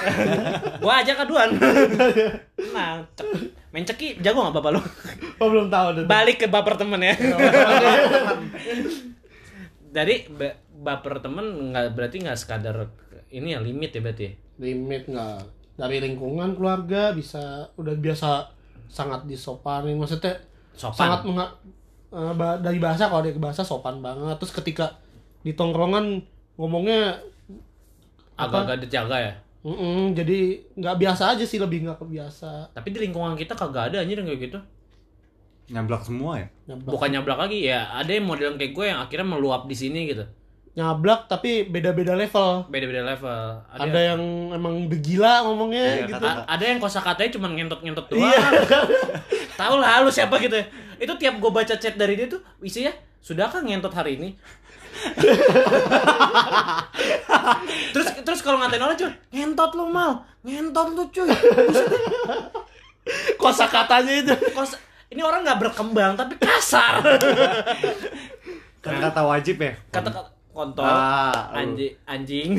gue aja kaduan. Nah main ceki jago nggak bapak lo? Oh belum tahu balik ke baper temen ya. Dari ba- baper temen nggak berarti nggak sekadar ini ya limit ya berarti ya? Limit nggak. Dari lingkungan keluarga bisa udah biasa sangat disopanin. Maksudnya Sopan. sangat menga- eh, ba- dari bahasa kalau ke bahasa sopan banget. Terus ketika di tongkrongan ngomongnya agak-agak dijaga ya? Mm-mm, jadi nggak biasa aja sih lebih nggak kebiasa. Tapi di lingkungan kita kagak ada anjir yang kayak gitu. Nyablak semua ya? nyablak, bukan nyablak lagi ya ada yang model kayak gue yang akhirnya meluap di sini gitu nyablak tapi beda-beda level. Beda-beda level. Ada, yang emang begila ngomongnya Iya, gitu. A- ada yang kosakatanya cuma ngentot-ngentot doang. Iya tahu lah lu siapa gitu ya. Itu tiap gue baca chat dari dia tuh isinya sudahkah ngentot hari ini? Terus terus kalau ngatain orang cuy ngentot lu mal. Ngentot lu cuy. Kosa katanya itu. Kos ini orang nggak berkembang tapi kasar. Kan kata wajib ya? kata kontol Ah, anjing anjing.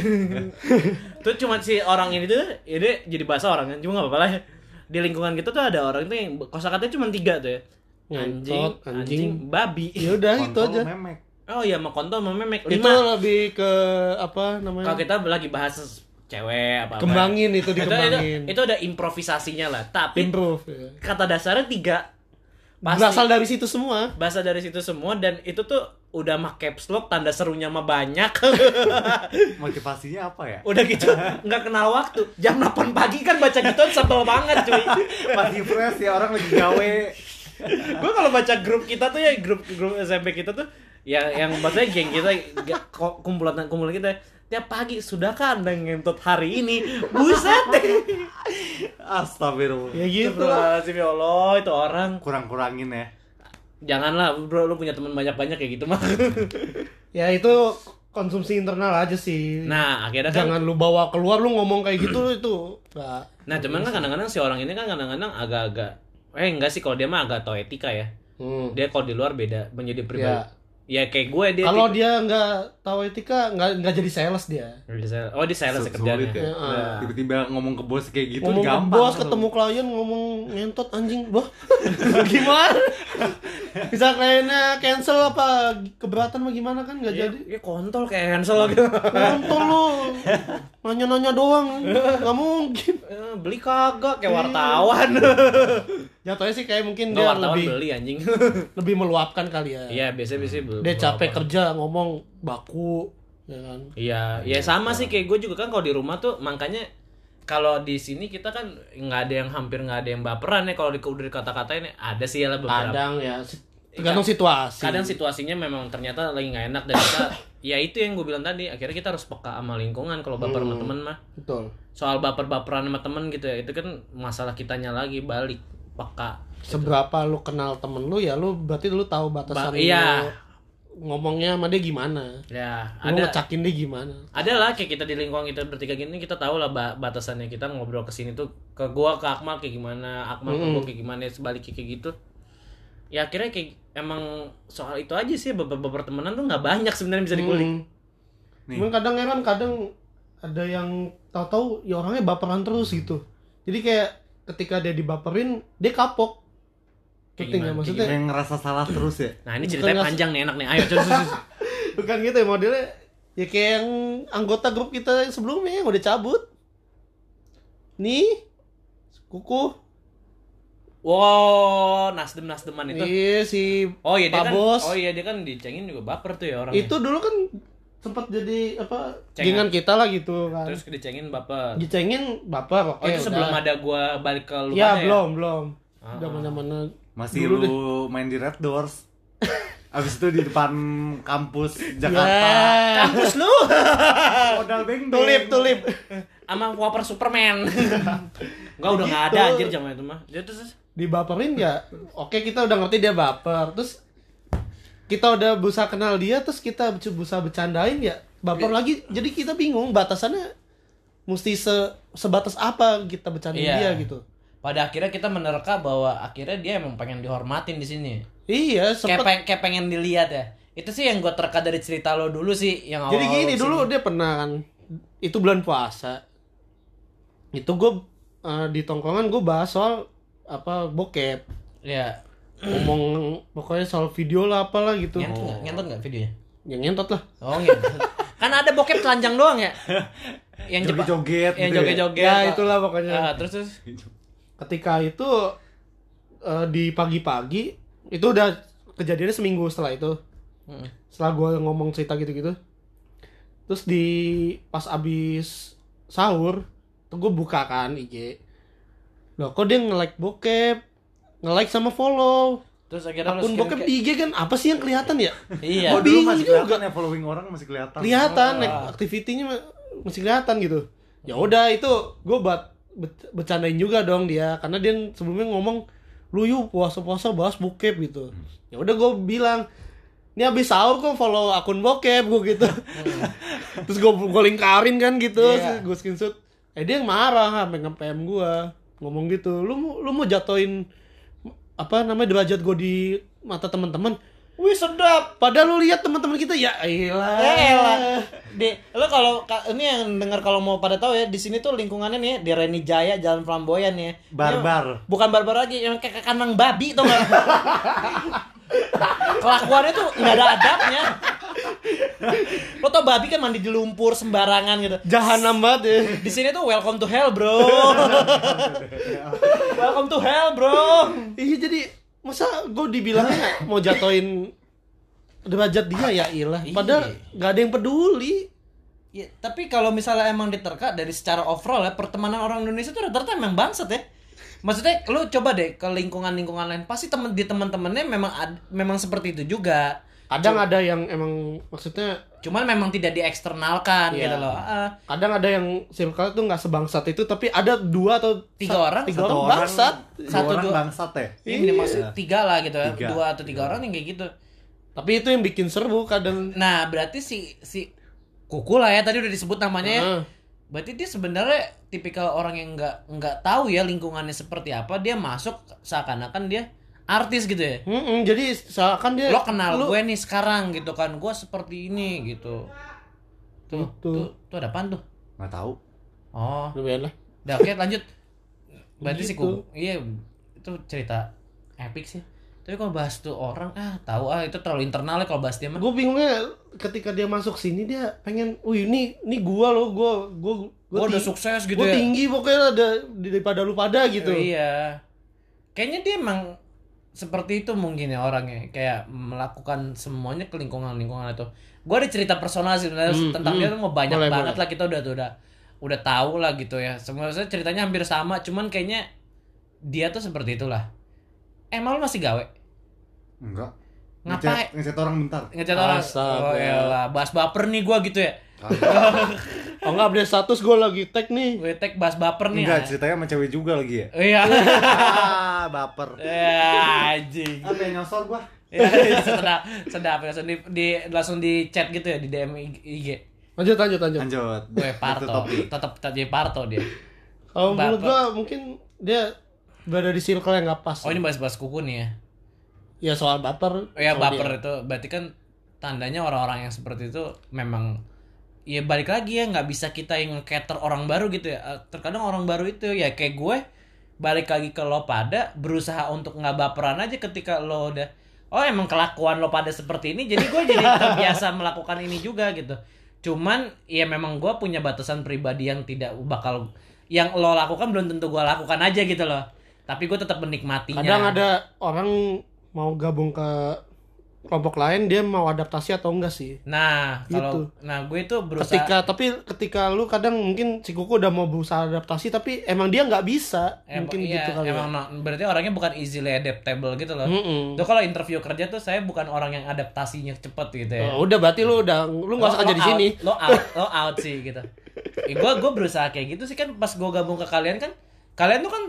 Tuh cuma si orang ini tuh ini jadi bahasa orang kan. Cuma nggak apa-apa lah. Ya. di lingkungan kita tuh ada orang itu yang kosakatanya cuma tiga tuh ya. Anjing Ngentot, anjing, anjing. babi. Ya udah itu aja. memek. oh iya sama kontol sama memek. Itu lima. lebih ke apa namanya? Kalau kita lagi bahas cewek apa apa. Kembangin itu itu, itu, dikembangin. itu ada improvisasinya lah. Tapi improve ya. kata dasarnya tiga Pasti. berasal dari situ semua. bahasa dari situ semua dan itu tuh udah mah caps lock tanda serunya mah banyak Motivasinya apa ya? udah gitu nggak kenal waktu jam 8 pagi kan baca gitu sebel banget cuy Masih fresh ya orang lagi gawe. gue kalau baca grup kita tuh ya grup grup SMP kita tuh ya yang maksudnya geng kita ko- kumpulan kumpulan kita tiap pagi sudahkah anda ngentot hari ini buset Astagfirullah. Ya gitu lah. Astagfirullahaladzim, ya Allah itu orang Kurang-kurangin ya. janganlah bro lu punya teman banyak-banyak kayak gitu mah Ya itu konsumsi internal aja sih. nah akhirnya kan Jangan lu bawa keluar lu ngomong kayak gitu itu nggak nah cuman kan kadang-kadang si orang ini kan kadang-kadang agak-agak eh enggak sih kalau dia mah agak tau etika ya Hmm. dia kalau di luar beda menjadi pribadi Ya. Ya kayak gue dia Kalau dia nggak tahu etika nggak nggak jadi sales dia. oh di sales Sulit kerjanya ya. Heeh. Tiba-tiba ngomong ke bos kayak gitu ngomong ke gampang. bos ketemu klien ngomong ngentot anjing bah gimana bisa kliennya cancel apa keberatan apa gimana kan nggak ya, jadi ya kontol kayak cancel gitu kontol lu nanya-nanya doang. Nggak mungkin. Eh, beli kagak kayak wartawan. Jatuhnya sih kayak mungkin dia wartawan lebih beli anjing. lebih meluapkan kali ya. Iya biasa biasa dia capek kerja ngomong baku ya kan? Iya, ya sama sih kayak gue juga kan kalau di rumah tuh makanya kalau di sini kita kan nggak ada yang hampir nggak ada yang baperan ya kalau di udah dikata-katain ya ada sih ya lah beberapa. kadang ya si- tergantung situasi. Kadang situasinya memang ternyata lagi nggak enak dan kita ya itu yang gue bilang tadi akhirnya kita harus peka sama lingkungan kalau baper sama temen mah. betul. Soal baper-baperan sama temen gitu ya itu kan masalah kitanya lagi balik peka seberapa lu kenal temen lu ya lu berarti lu tahu batasan Ba- iya. lu ngomongnya sama dia gimana. Ya lu ada ngecakin dia gimana. ada lah kayak kita di lingkungan kita bertiga gini kita tahu lah ba- batasannya kita ngobrol ke sini tuh ke gua ke Akmal kayak gimana Akmal ke gua kayak gimana sebaliknya kayak gitu ya akhirnya kayak emang soal itu aja sih beberapa pertemanan tuh nggak banyak sebenarnya bisa dikulik Hmm. Nih. Cuman kadang ya kan kadang ada yang tahu-tahu ya orangnya baperan terus gitu. Jadi kayak ketika dia dibaperin dia kapok. Kayak Ngerti nggak gimana? maksudnya? Yang ngerasa salah terus ya. nah ini ceritanya panjang nih enak nih ayo terus. Bukan gitu ya modelnya. Ya kayak yang anggota grup kita sebelumnya yang udah cabut. Nih kuku. Wow nasdem nasdeman itu Iya si oh iya dia Pak kan Bos. oh iya dia kan dicengin juga baper tuh ya orangnya itu dulu kan sempat jadi apa Cengan. gengan kita lah gitu kan. terus dicengin baper Dicengin baper oke. oh itu sebelum udah. ada gua balik ke lu Ya belum belum. Ah. Udah mana-mana Masih Dulu lu main di Red Doors. Abis itu di depan kampus Jakarta. Ya. kampus lu Modal beng Tulip tulip. sama Whopper Superman Enggak udah nggak ada Gitu. anjir zaman itu mah dia terus. Dibaperin ya oke kita udah ngerti dia baper. Terus kita udah berusaha kenal dia terus kita berusaha bercandain ya baper lagi. Jadi kita bingung batasannya mesti se sebatas apa kita bercandain Iya. dia gitu. Pada akhirnya kita menerka bahwa akhirnya dia emang pengen dihormatin di sini. Iya kayak, sempet peng- kayak pengen dilihat ya. Itu sih yang gue terka dari cerita lo dulu sih yang jadi awal-awal gini dulu dia pernah kan itu bulan puasa. Itu gue di tongkongan gue bahas soal apa bokep. Ya. Ngomong pokoknya soal video lah apalah gitu. Ngentot nggak? Ngentot nggak videonya? Yang ngentot lah. Oh ngentot. Kan ada bokep telanjang doang ya? Yang Jepang Joget-joget yang gitu ya. joget-joget. Ya itulah pokoknya. Ah, terus terus? Ketika itu eh, di pagi-pagi itu udah kejadiannya seminggu setelah itu. Hmm. setelah gue ngomong cerita gitu-gitu. Terus di pas abis sahur tuh gue buka kan IG loh kok dia nge-like bokep? Nge-like sama follow. Terus akhirnya akun bokep di IG kan apa sih yang kelihatan ya? Iya. Oh, dulu bingung masih juga. kelihatan ya following orang masih kelihatan. kelihatan Oh, like, aktivitinya ma- masih kelihatan gitu. Ya udah itu gue buat ber- bercandain juga dong dia. Karena dia sebelumnya ngomong lu yuk puasa puasa bahas bokep gitu. Ya udah gue bilang ini abis sahur kok follow akun bokep gue gitu. Terus gue gue lingkarin kan gitu. Iya. gue screenshot. Eh dia marah sampai nge PM gue ngomong gitu lu lu mau jatoin apa namanya derajat gue di mata teman-teman Wih sedap. Padahal lu lihat teman-teman kita ya elah. Ya elah. Di lo kalau ka- ini yang dengar kalau mau pada tahu ya di sini tuh lingkungannya nih di Reni Jaya Jalan Flamboyan ya. Barbar. Ini bukan barbar lagi, yang kayak kandang babi tuh enggak. Kelakuannya tuh nggak ada adabnya. Lo tau babi kan mandi di lumpur sembarangan gitu. Jahanam banget ya. Di sini tuh welcome to hell, bro. welcome to hell, bro. Iya jadi masa gue dibilangnya mau jatoin derajat dia ya ilah Iya. padahal nggak ada yang peduli Ya, tapi kalau misalnya emang diterka dari secara overall ya pertemanan orang Indonesia tuh rata-rata emang bangsat ya. Maksudnya lu coba deh ke lingkungan-lingkungan lain pasti temen di teman-temannya memang ad- memang seperti itu juga. kadang ada yang emang maksudnya Cuman memang tidak dieksternalkan Iya. gitu loh. Ah, kadang ada yang circle tuh nggak sebangsat itu tapi ada dua atau Tiga sa- orang? tiga Satu orang bangsat dua Satu, orang dua. bangsat ya. ini maksud tiga lah gitu ya. Tiga. Dua atau tiga orang yang kayak gitu. tapi itu yang bikin seru kadang Nah, berarti si si Kuku lah ya tadi udah disebut namanya ya. Berarti dia sebenarnya tipikal orang yang nggak nggak tahu ya lingkungannya seperti apa. Dia masuk seakan-akan dia artis gitu ya. Mm-mm, jadi seakan dia Lo kenal lu- gue nih sekarang gitu kan. Gue seperti ini gitu. Tuh, Gitu. tuh, tuh ada apaan tuh? Nggak tahu. Oh, Lumayan lah udah oke lanjut. Berarti si Gitu. Kuku, iya itu cerita epic sih. Tapi kalau bahas tuh orang ah tahu ah itu terlalu internal ya kalau bahas dia mah. gue bingungnya ketika dia masuk sini dia pengen wih ini ini gua loh gua gua Gue udah sukses gitu gua ya. tinggi pokoknya ada daripada lu pada gitu Iya. Kayaknya dia emang seperti itu mungkin ya orangnya kayak melakukan semuanya ke lingkungan-lingkungan itu. Gue ada cerita personal sih sebenarnya Hmm, tentang hmm. dia tuh mau banyak Boleh, banget boleh. lah kita udah tuh udah udah tahu lah gitu ya. Sebenarnya ceritanya hampir sama, cuman kayaknya dia tuh seperti itulah. Emang lu masih gawe? Enggak. Ngapain? Ngechat, ngechat orang bentar. Ngecat orang? Astaga. Oh elah, bahas baper nih gua gitu ya. oh enggak update status gue lagi tag nih Gue tag bahas baper nih. Enggak, ah. ceritanya sama cewek juga lagi ya. Iya. ah, baper. Ya, anjing. Apa yang nyosor gua? Ya, sedap, sedap langsung di, di langsung di chat gitu ya di DM IG. lanjut lanjut lanjut Lanjut. Gue Parto, tetap tetap jadi Parto dia. kalau menurut gue mungkin dia berada di circle yang nggak pas Oh ini bahas-bahas kuku nih ya. ya soal baper Oh ya baper dia. itu berarti kan tandanya orang-orang yang seperti itu memang ya balik lagi ya nggak bisa kita yang cater orang baru gitu ya. Eh, Terkadang orang baru itu ya kayak gue balik lagi ke lo pada berusaha untuk nggak baperan aja ketika lo udah oh emang kelakuan lo pada seperti ini jadi gue jadi terbiasa melakukan ini juga gitu cuman ya memang gue punya batasan pribadi yang tidak bakal yang lo lakukan belum tentu gue lakukan aja gitu loh tapi gue tetap menikmatinya kadang ada orang mau gabung ke kelompok lain dia mau adaptasi atau enggak sih Nah, kalau Gitu. nah gue itu berusaha ketika tapi ketika lu kadang mungkin si kuku udah mau berusaha adaptasi tapi emang dia nggak bisa em- mungkin iya, gitu kali emang ya. no- berarti orangnya bukan easily adaptable gitu loh. Mm-mm. Tuh kalau interview kerja tuh saya bukan orang yang adaptasinya cepet gitu ya. Oh, udah berarti lu udah lu nggak usah kerja di sini Lo out, lo out sih gitu. Eh, gue gue berusaha kayak gitu sih kan pas gue gabung ke kalian kan kalian tuh kan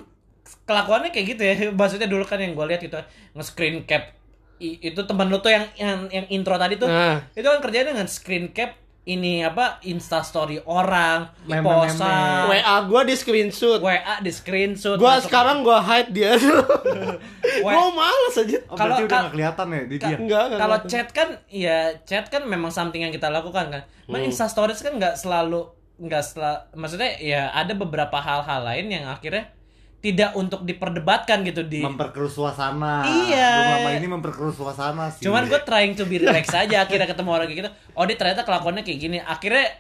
kelakuannya kayak gitu ya. Maksudnya dulu kan yang gue lihat gitu nge-screen cap I- itu teman lu tuh yang yang yang intro tadi tuh Nah. itu kan kerjanya dengan screen cap ini apa insta story orang posan WA gua di screenshot. WA di screenshot. Gua masuk- sekarang gua hide dia. Gua males aja. Oh, Kalau- berarti udah nggak kelihatan ya di dia. Enggak, enggak kalau chat kan ya chat kan memang something yang kita lakukan kan. Hmm. nah insta stories kan nggak selalu nggak selalu maksudnya ya ada beberapa hal-hal lain yang akhirnya tidak untuk diperdebatkan gitu di Memperkeruh suasana. Iya. Belum lama ini memperkeruh suasana sih. cuman gue trying to be relax aja akhirnya ketemu orang kayak gitu oh dia ternyata kelakuannya kayak gini akhirnya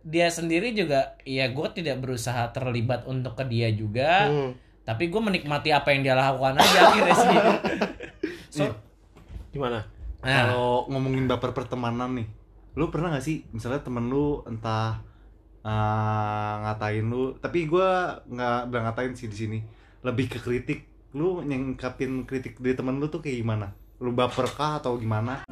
dia sendiri juga ya gue tidak berusaha terlibat untuk ke dia juga Hmm. tapi gue menikmati apa yang dia lakukan aja akhirnya sih so, gimana nah, Kalau ngomongin baper pertemanan nih, lu pernah gak sih misalnya temen lu entah eh, ngatain lu, tapi gua nggak bilang ngatain sih di sini, lebih ke kritik. Lu nyengkapin kritik dari temen lu tuh kayak gimana? Lu baper kah atau gimana?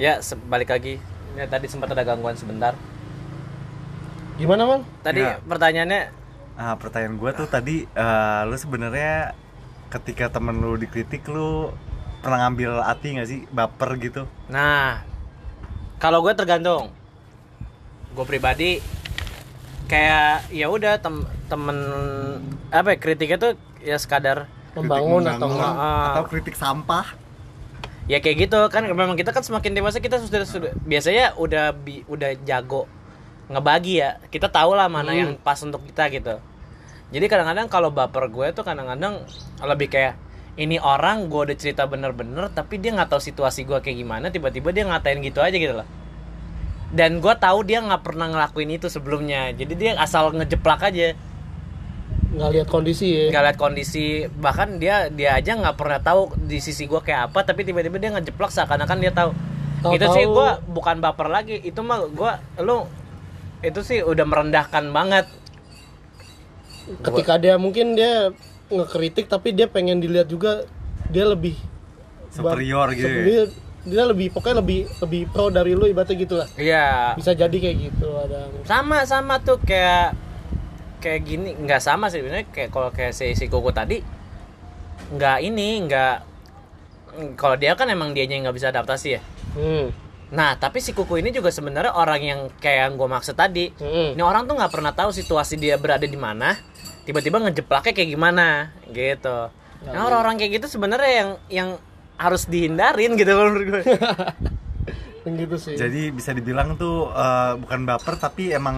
ya balik lagi ya, tadi sempat ada gangguan sebentar gimana man tadi Ya. pertanyaannya Ah, pertanyaan gua tuh tadi, eh, lu sebenarnya ketika temen lu dikritik lu pernah ngambil hati gak sih baper gitu? Nah, kalau gue tergantung. Gue pribadi kayak ya udah tem temen apa ya, kritiknya tuh ya sekadar membangun atau enggak atau kritik sampah? ya kayak gitu kan memang kita kan semakin dewasa kita sudah sudah biasanya udah bi, udah jago ngebagi ya kita tahu lah mana yang pas untuk kita gitu jadi kadang-kadang kalau baper gue tuh kadang-kadang lebih kayak ini orang gue udah cerita bener-bener tapi dia nggak tahu situasi gue kayak gimana tiba-tiba dia ngatain gitu aja gitu loh. Dan gue tahu dia nggak pernah ngelakuin itu sebelumnya jadi dia asal ngejeplak aja. Nggak lihat kondisi ya? Nggak lihat kondisi bahkan dia dia aja nggak pernah tahu di sisi gue kayak apa tapi tiba-tiba dia ngejeplak seakan-akan dia tahu. Tahu-tahu- itu sih gue bukan baper lagi itu mah gue lu itu sih udah merendahkan banget. Ketika dia mungkin dia ngekritik tapi dia pengen dilihat juga dia lebih Superior gitu ya. dia, dia lebih pokoknya lebih lebih pro dari lu ibaratnya gitu lah iya bisa jadi kayak gitu ada sama sama tuh kayak kayak gini nggak sama sih sebenarnya kayak kalau kayak si si Koko tadi nggak ini nggak kalau dia kan emang dianya yang nggak bisa adaptasi ya hmm. nah tapi si Kuku ini juga sebenarnya orang yang kayak yang gue maksud tadi Hmm. ini orang tuh nggak pernah tahu situasi dia berada di mana tiba-tiba ngejeplaknya kayak gimana gitu nah orang-orang kayak gitu sebenarnya yang yang harus dihindarin gitu kalau menurut gue Yang gitu sih Jadi bisa dibilang tuh eh, bukan baper tapi emang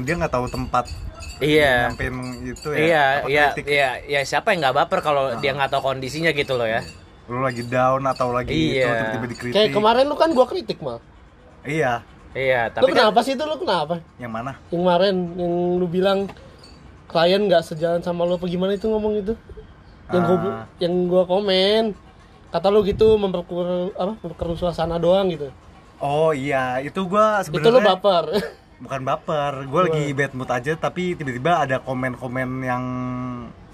dia nggak tahu tempat iya nyampein itu ya. iya iya kritik. iya iya siapa yang nggak baper kalau dia nggak tahu kondisinya gitu loh ya Lu lagi down atau lagi itu Iya. tiba-tiba dikritik. kayak kemarin lu kan gua kritik mal Iya. iya lu tapi kan kenapa sih itu lu kenapa Yang mana? yang kemarin yang lu bilang klien nggak sejalan sama lu apa gimana itu ngomong itu yang gua Ah. yang gua komen kata lu gitu memperkeruh apa memperkeruh suasana doang gitu Oh iya, itu gua itu lu sebenarnya baper bukan baper. Gua lagi bad mood aja tapi tiba-tiba ada komen-komen yang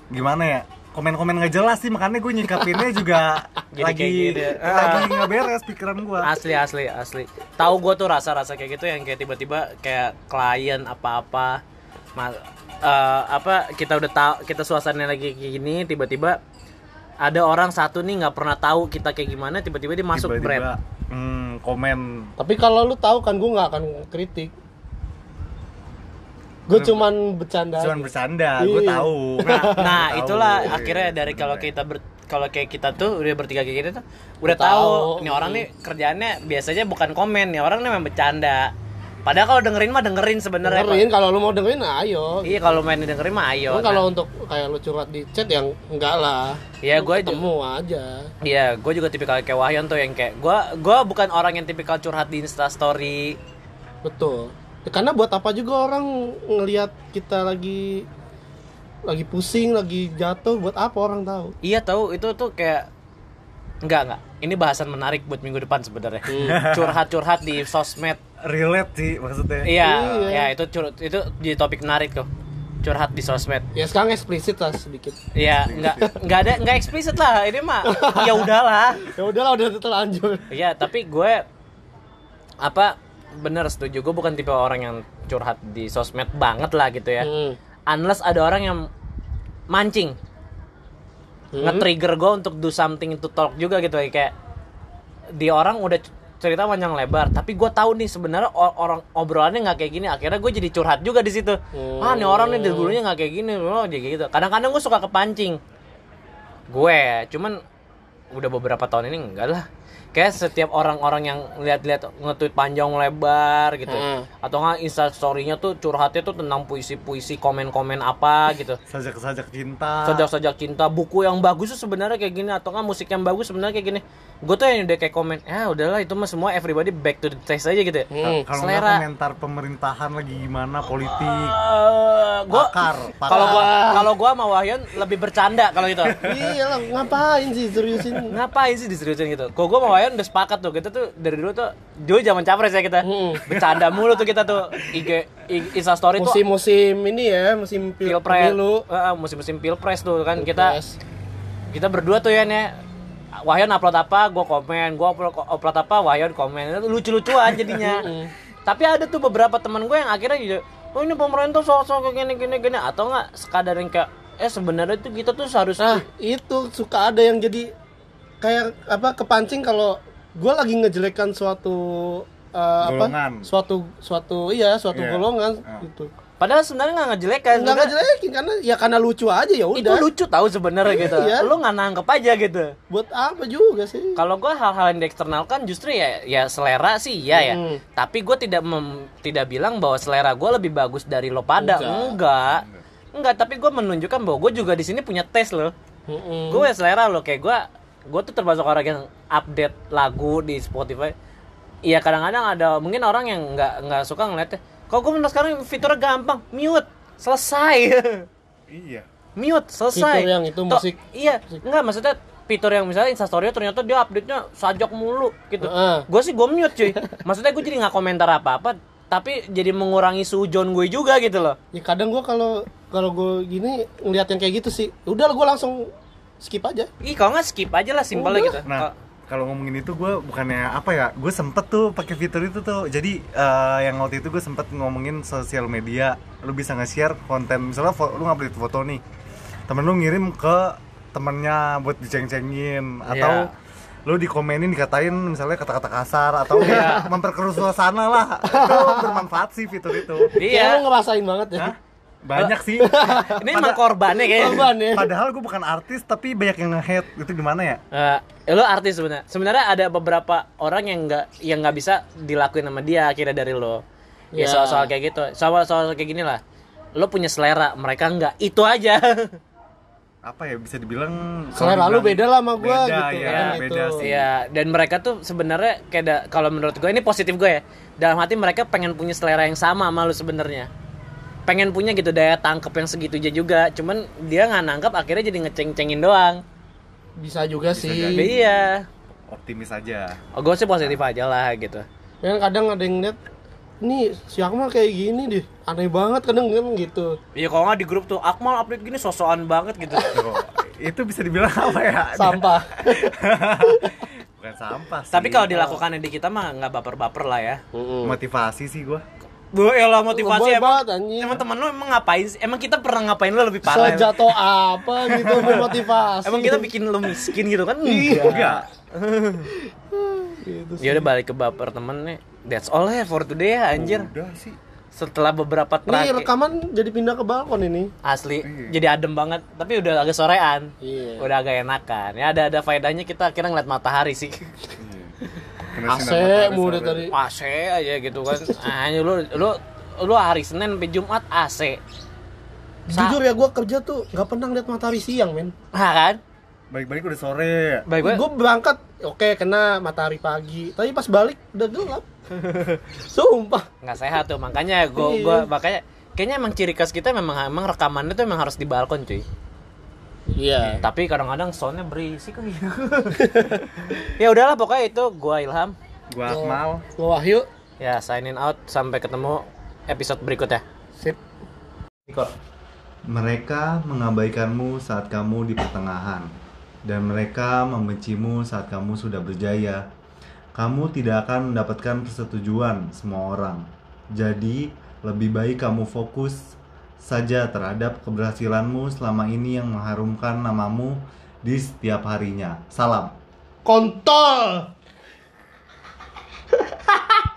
gimana ya? Komen-komen nggak jelas sih makanya gue nyikapinnya juga Jadi lagi kayak gini. lagi nggak beres pikiran gua. asli asli asli tahu gue tuh rasa-rasa kayak gitu yang kayak tiba-tiba kayak klien apa-apa eh, apa kita udah tahu kita suasananya lagi kayak gini tiba-tiba ada orang satu nih nggak pernah tahu kita kayak gimana tiba-tiba dia masuk Tiba-tiba, brand hmm, komen tapi kalau lu tahu kan gua nggak akan kritik gue cuman bercanda cuman aja. bercanda, gue Iya. tahu. nah, nah Tahu. itulah Iya, akhirnya dari kalau kita ber, kalau kayak kita tuh udah bertiga kayak gitu tuh udah Udah tahu tahu. nih orang nih kerjaannya biasanya bukan komen nih orang nih memang bercanda padahal kalau dengerin mah dengerin sebenarnya dengerin kalau lu mau dengerin ayo Iya kalau main dengerin mah ayo. Cuman kalau untuk kayak lu curhat di chat yang enggak lah Iya gue ketemu aja Iya gue juga tipikal kayak Wahyon tuh yang kayak gue gue bukan orang yang tipikal curhat di Insta Story. betul Ya, karena buat apa juga orang ngelihat kita lagi lagi pusing lagi jatuh buat apa orang tahu Iya tahu itu tuh kayak enggak enggak. Ini bahasan menarik buat minggu depan sebenarnya. Curhat-curhat di sosmed. Relate sih maksudnya. Iya, Iya. ya itu cur itu jadi topik menarik tuh. Curhat di sosmed. ya sekarang eksplisit lah sedikit Iya, enggak enggak ada enggak eksplisit lah. Ini mah ya udahlah. ya udahlah udah terlanjur Iya, tapi gue apa bener setuju gue bukan tipe orang yang curhat di sosmed banget lah gitu ya. Hmm. Unless ada orang yang mancing, Hmm. nge-trigger gue untuk do something to talk juga gitu kayak di orang udah cerita panjang lebar, tapi gue tahu nih sebenarnya orang obrolannya nggak kayak gini. Akhirnya gue jadi curhat juga di situ. Hmm. Ah, nih orang nih dari dulunya nggak kayak gini, loh, jadi gitu. Kadang-kadang gue suka kepancing. Gue, cuman udah beberapa tahun ini enggak lah. Kayak setiap orang-orang yang lihat-lihat nge-tweet panjang lebar gitu. Hmm. Atau nggak Insta story-nya tuh curhatnya tuh tentang puisi-puisi, komen-komen apa gitu. Sajak-sajak cinta. Sajak-sajak cinta, buku yang bagus tuh sebenarnya kayak gini atau nggak musik yang bagus sebenarnya kayak gini. Gue tuh yang udah kayak komen, ya udahlah itu mah semua everybody back to the taste aja gitu. ya. Hmm. Kalau nggak komentar pemerintahan lagi gimana, politik, Eh, gua pakar, kalau gua kalau gua sama Wahyon lebih bercanda kalau gitu. iya lah ngapain sih seriusin Ngapain sih diseriusin gitu? Kok gua sama Wayan udah sepakat tuh, kita tuh dari dulu tuh dulu zaman capres ya kita. Hmm. Bercanda mulu tuh kita tuh IG, IG Insta story tuh musim-musim ini ya musim pil pilpres. pemilu Heeh, musim-musim pilpres tuh kan kita Pilpres. kita berdua tuh ya nih. Wahyon upload apa, gua komen, gua upload, upload apa, Wahyon komen. Itu lucu-lucuan jadinya. Tapi ada tuh beberapa teman gue yang akhirnya juga, oh ini pemerintah sok-sok kayak gini gini gini atau enggak sekadar yang kayak eh sebenarnya tuh kita tuh seharusnya Nah, itu suka ada yang jadi kayak apa kepancing kalau gue lagi ngejelekan suatu Golongan. apa suatu suatu iya suatu Iya. golongan Ah. gitu. padahal sebenarnya nggak ngejelekan. Enggak Juga- ngejelekin karena ya karena lucu aja ya itu udah. lucu tahu sebenarnya gitu Iya. lu nggak nangkep aja gitu Buat apa juga sih? kalau gue hal-hal yang dieksternalkan justru ya ya selera sih ya ya Hmm. tapi gue tidak mem- tidak bilang bahwa selera gue lebih bagus dari lo pada Enggak. enggak enggak, tapi gue menunjukkan bahwa gue juga di sini punya tes loh Mm-mm. gue selera lo kayak gue gue tuh termasuk orang yang update lagu di Spotify. Iya kadang-kadang ada mungkin orang yang nggak nggak suka ngeliatnya kok gue menurut sekarang fiturnya gampang mute selesai. Iya. mute selesai. Fitur yang itu Toh, musik. iya nggak maksudnya fitur yang misalnya instastory ternyata dia update nya sajak mulu gitu. Heeh. gue sih gue mute cuy. Maksudnya gue jadi nggak komentar apa-apa tapi jadi mengurangi sujon gue juga gitu loh. Ya kadang gua kalau kalau gue gini ngeliat yang kayak gitu sih, udah gue langsung skip aja. ih kalau nggak skip aja lah simpelnya Udah. gitu Nah, kalau ngomongin itu gue bukannya apa ya, gue sempet tuh pakai fitur itu tuh. Jadi eh, yang waktu itu gue sempet ngomongin sosial media, lu bisa nge-share konten misalnya fo- lu ngupload foto nih, temen lu ngirim ke temennya buat diceng-cengin atau lu dikomenin dikatain misalnya kata-kata kasar atau ya, memperkeruh suasana lah itu bermanfaat sih fitur itu Iya. iya lu ngerasain banget ya. Hah? Banyak sih ini emang korbannya kayaknya Korban ya. padahal gue bukan artis tapi banyak yang nge-hate itu gimana ya Eh, lo artis sebenarnya. Sebenarnya ada beberapa orang yang nggak yang nggak bisa dilakuin sama dia akhirnya dari lo. Ya Ya. soal-soal kayak gitu. Soal-soal kayak gini lah. Lo punya selera, mereka nggak. Itu aja. apa ya bisa dibilang Selera lu beda lah sama gua Beda, gitu ya, kan beda gitu. sih. Iya, dan mereka tuh sebenarnya kayak kalau menurut gue ini positif gue ya. Dalam hati mereka pengen punya selera yang sama sama lo sebenarnya. Pengen punya gitu daya tangkap yang segitu aja juga. Cuman dia nggak nangkap akhirnya jadi ngeceng-cengin doang. Bisa juga Bisa sih. jadi. Iya. optimis aja Oh, gue sih positif aja lah gitu. Kan kadang ada yang lihat nih si Akmal kayak gini deh. Aneh banget kadang kan gitu. Iya kalau nggak di grup tuh Akmal update gini sosokan banget gitu. Itu bisa dibilang apa ya Sampah. bukan sampah sih Tapi kalau dilakukannya di kita mah nggak baper-baper lah ya. motivasi sih gua Bu, ya lah motivasi Lebay emang. banget. Emang temen lu emang ngapain sih? Emang kita pernah ngapain lu lebih parah? emang? Sejatuh apa gitu memotivasi. Emang kita bikin lu miskin gitu kan? Iya. enggak Gitu sih. Ya udah balik ke baper temen nih. That's all ya for today ya anjir. udah sih Setelah beberapa Ini terakhir rekaman jadi pindah ke balkon ini. asli Iya. jadi adem banget, tapi udah agak sorean. Iya. Udah agak enakan. Ya ada ada faedahnya kita kira ngeliat matahari sih. Kena AC sore. tadi. AC aja gitu kan. Ah, lu lu lu hari Senin sampai Jumat AC. Sa- Jujur ya gue kerja tuh nggak pernah lihat matahari siang men. Ah kan? balik-balik udah sore Baik gue Gue berangkat oke kena matahari pagi, tapi pas balik udah gelap. Sumpah. nggak sehat tuh makanya gue Iya. gua makanya kayaknya emang ciri khas kita memang emang rekamannya tuh emang harus di balkon cuy Iya. tapi kadang-kadang soundnya berisik. Lagi ya udahlah pokoknya itu gua Ilham. Gua Akmal. Lo Wahyu. ya signing out. Sampai ketemu episode berikutnya. Sip. Mereka mengabaikanmu saat kamu di pertengahan, dan mereka membencimu saat kamu sudah berjaya. Kamu tidak akan mendapatkan persetujuan semua orang, jadi lebih baik kamu fokus saja terhadap keberhasilanmu selama ini yang mengharumkan namamu di setiap harinya. Salam. Kontol.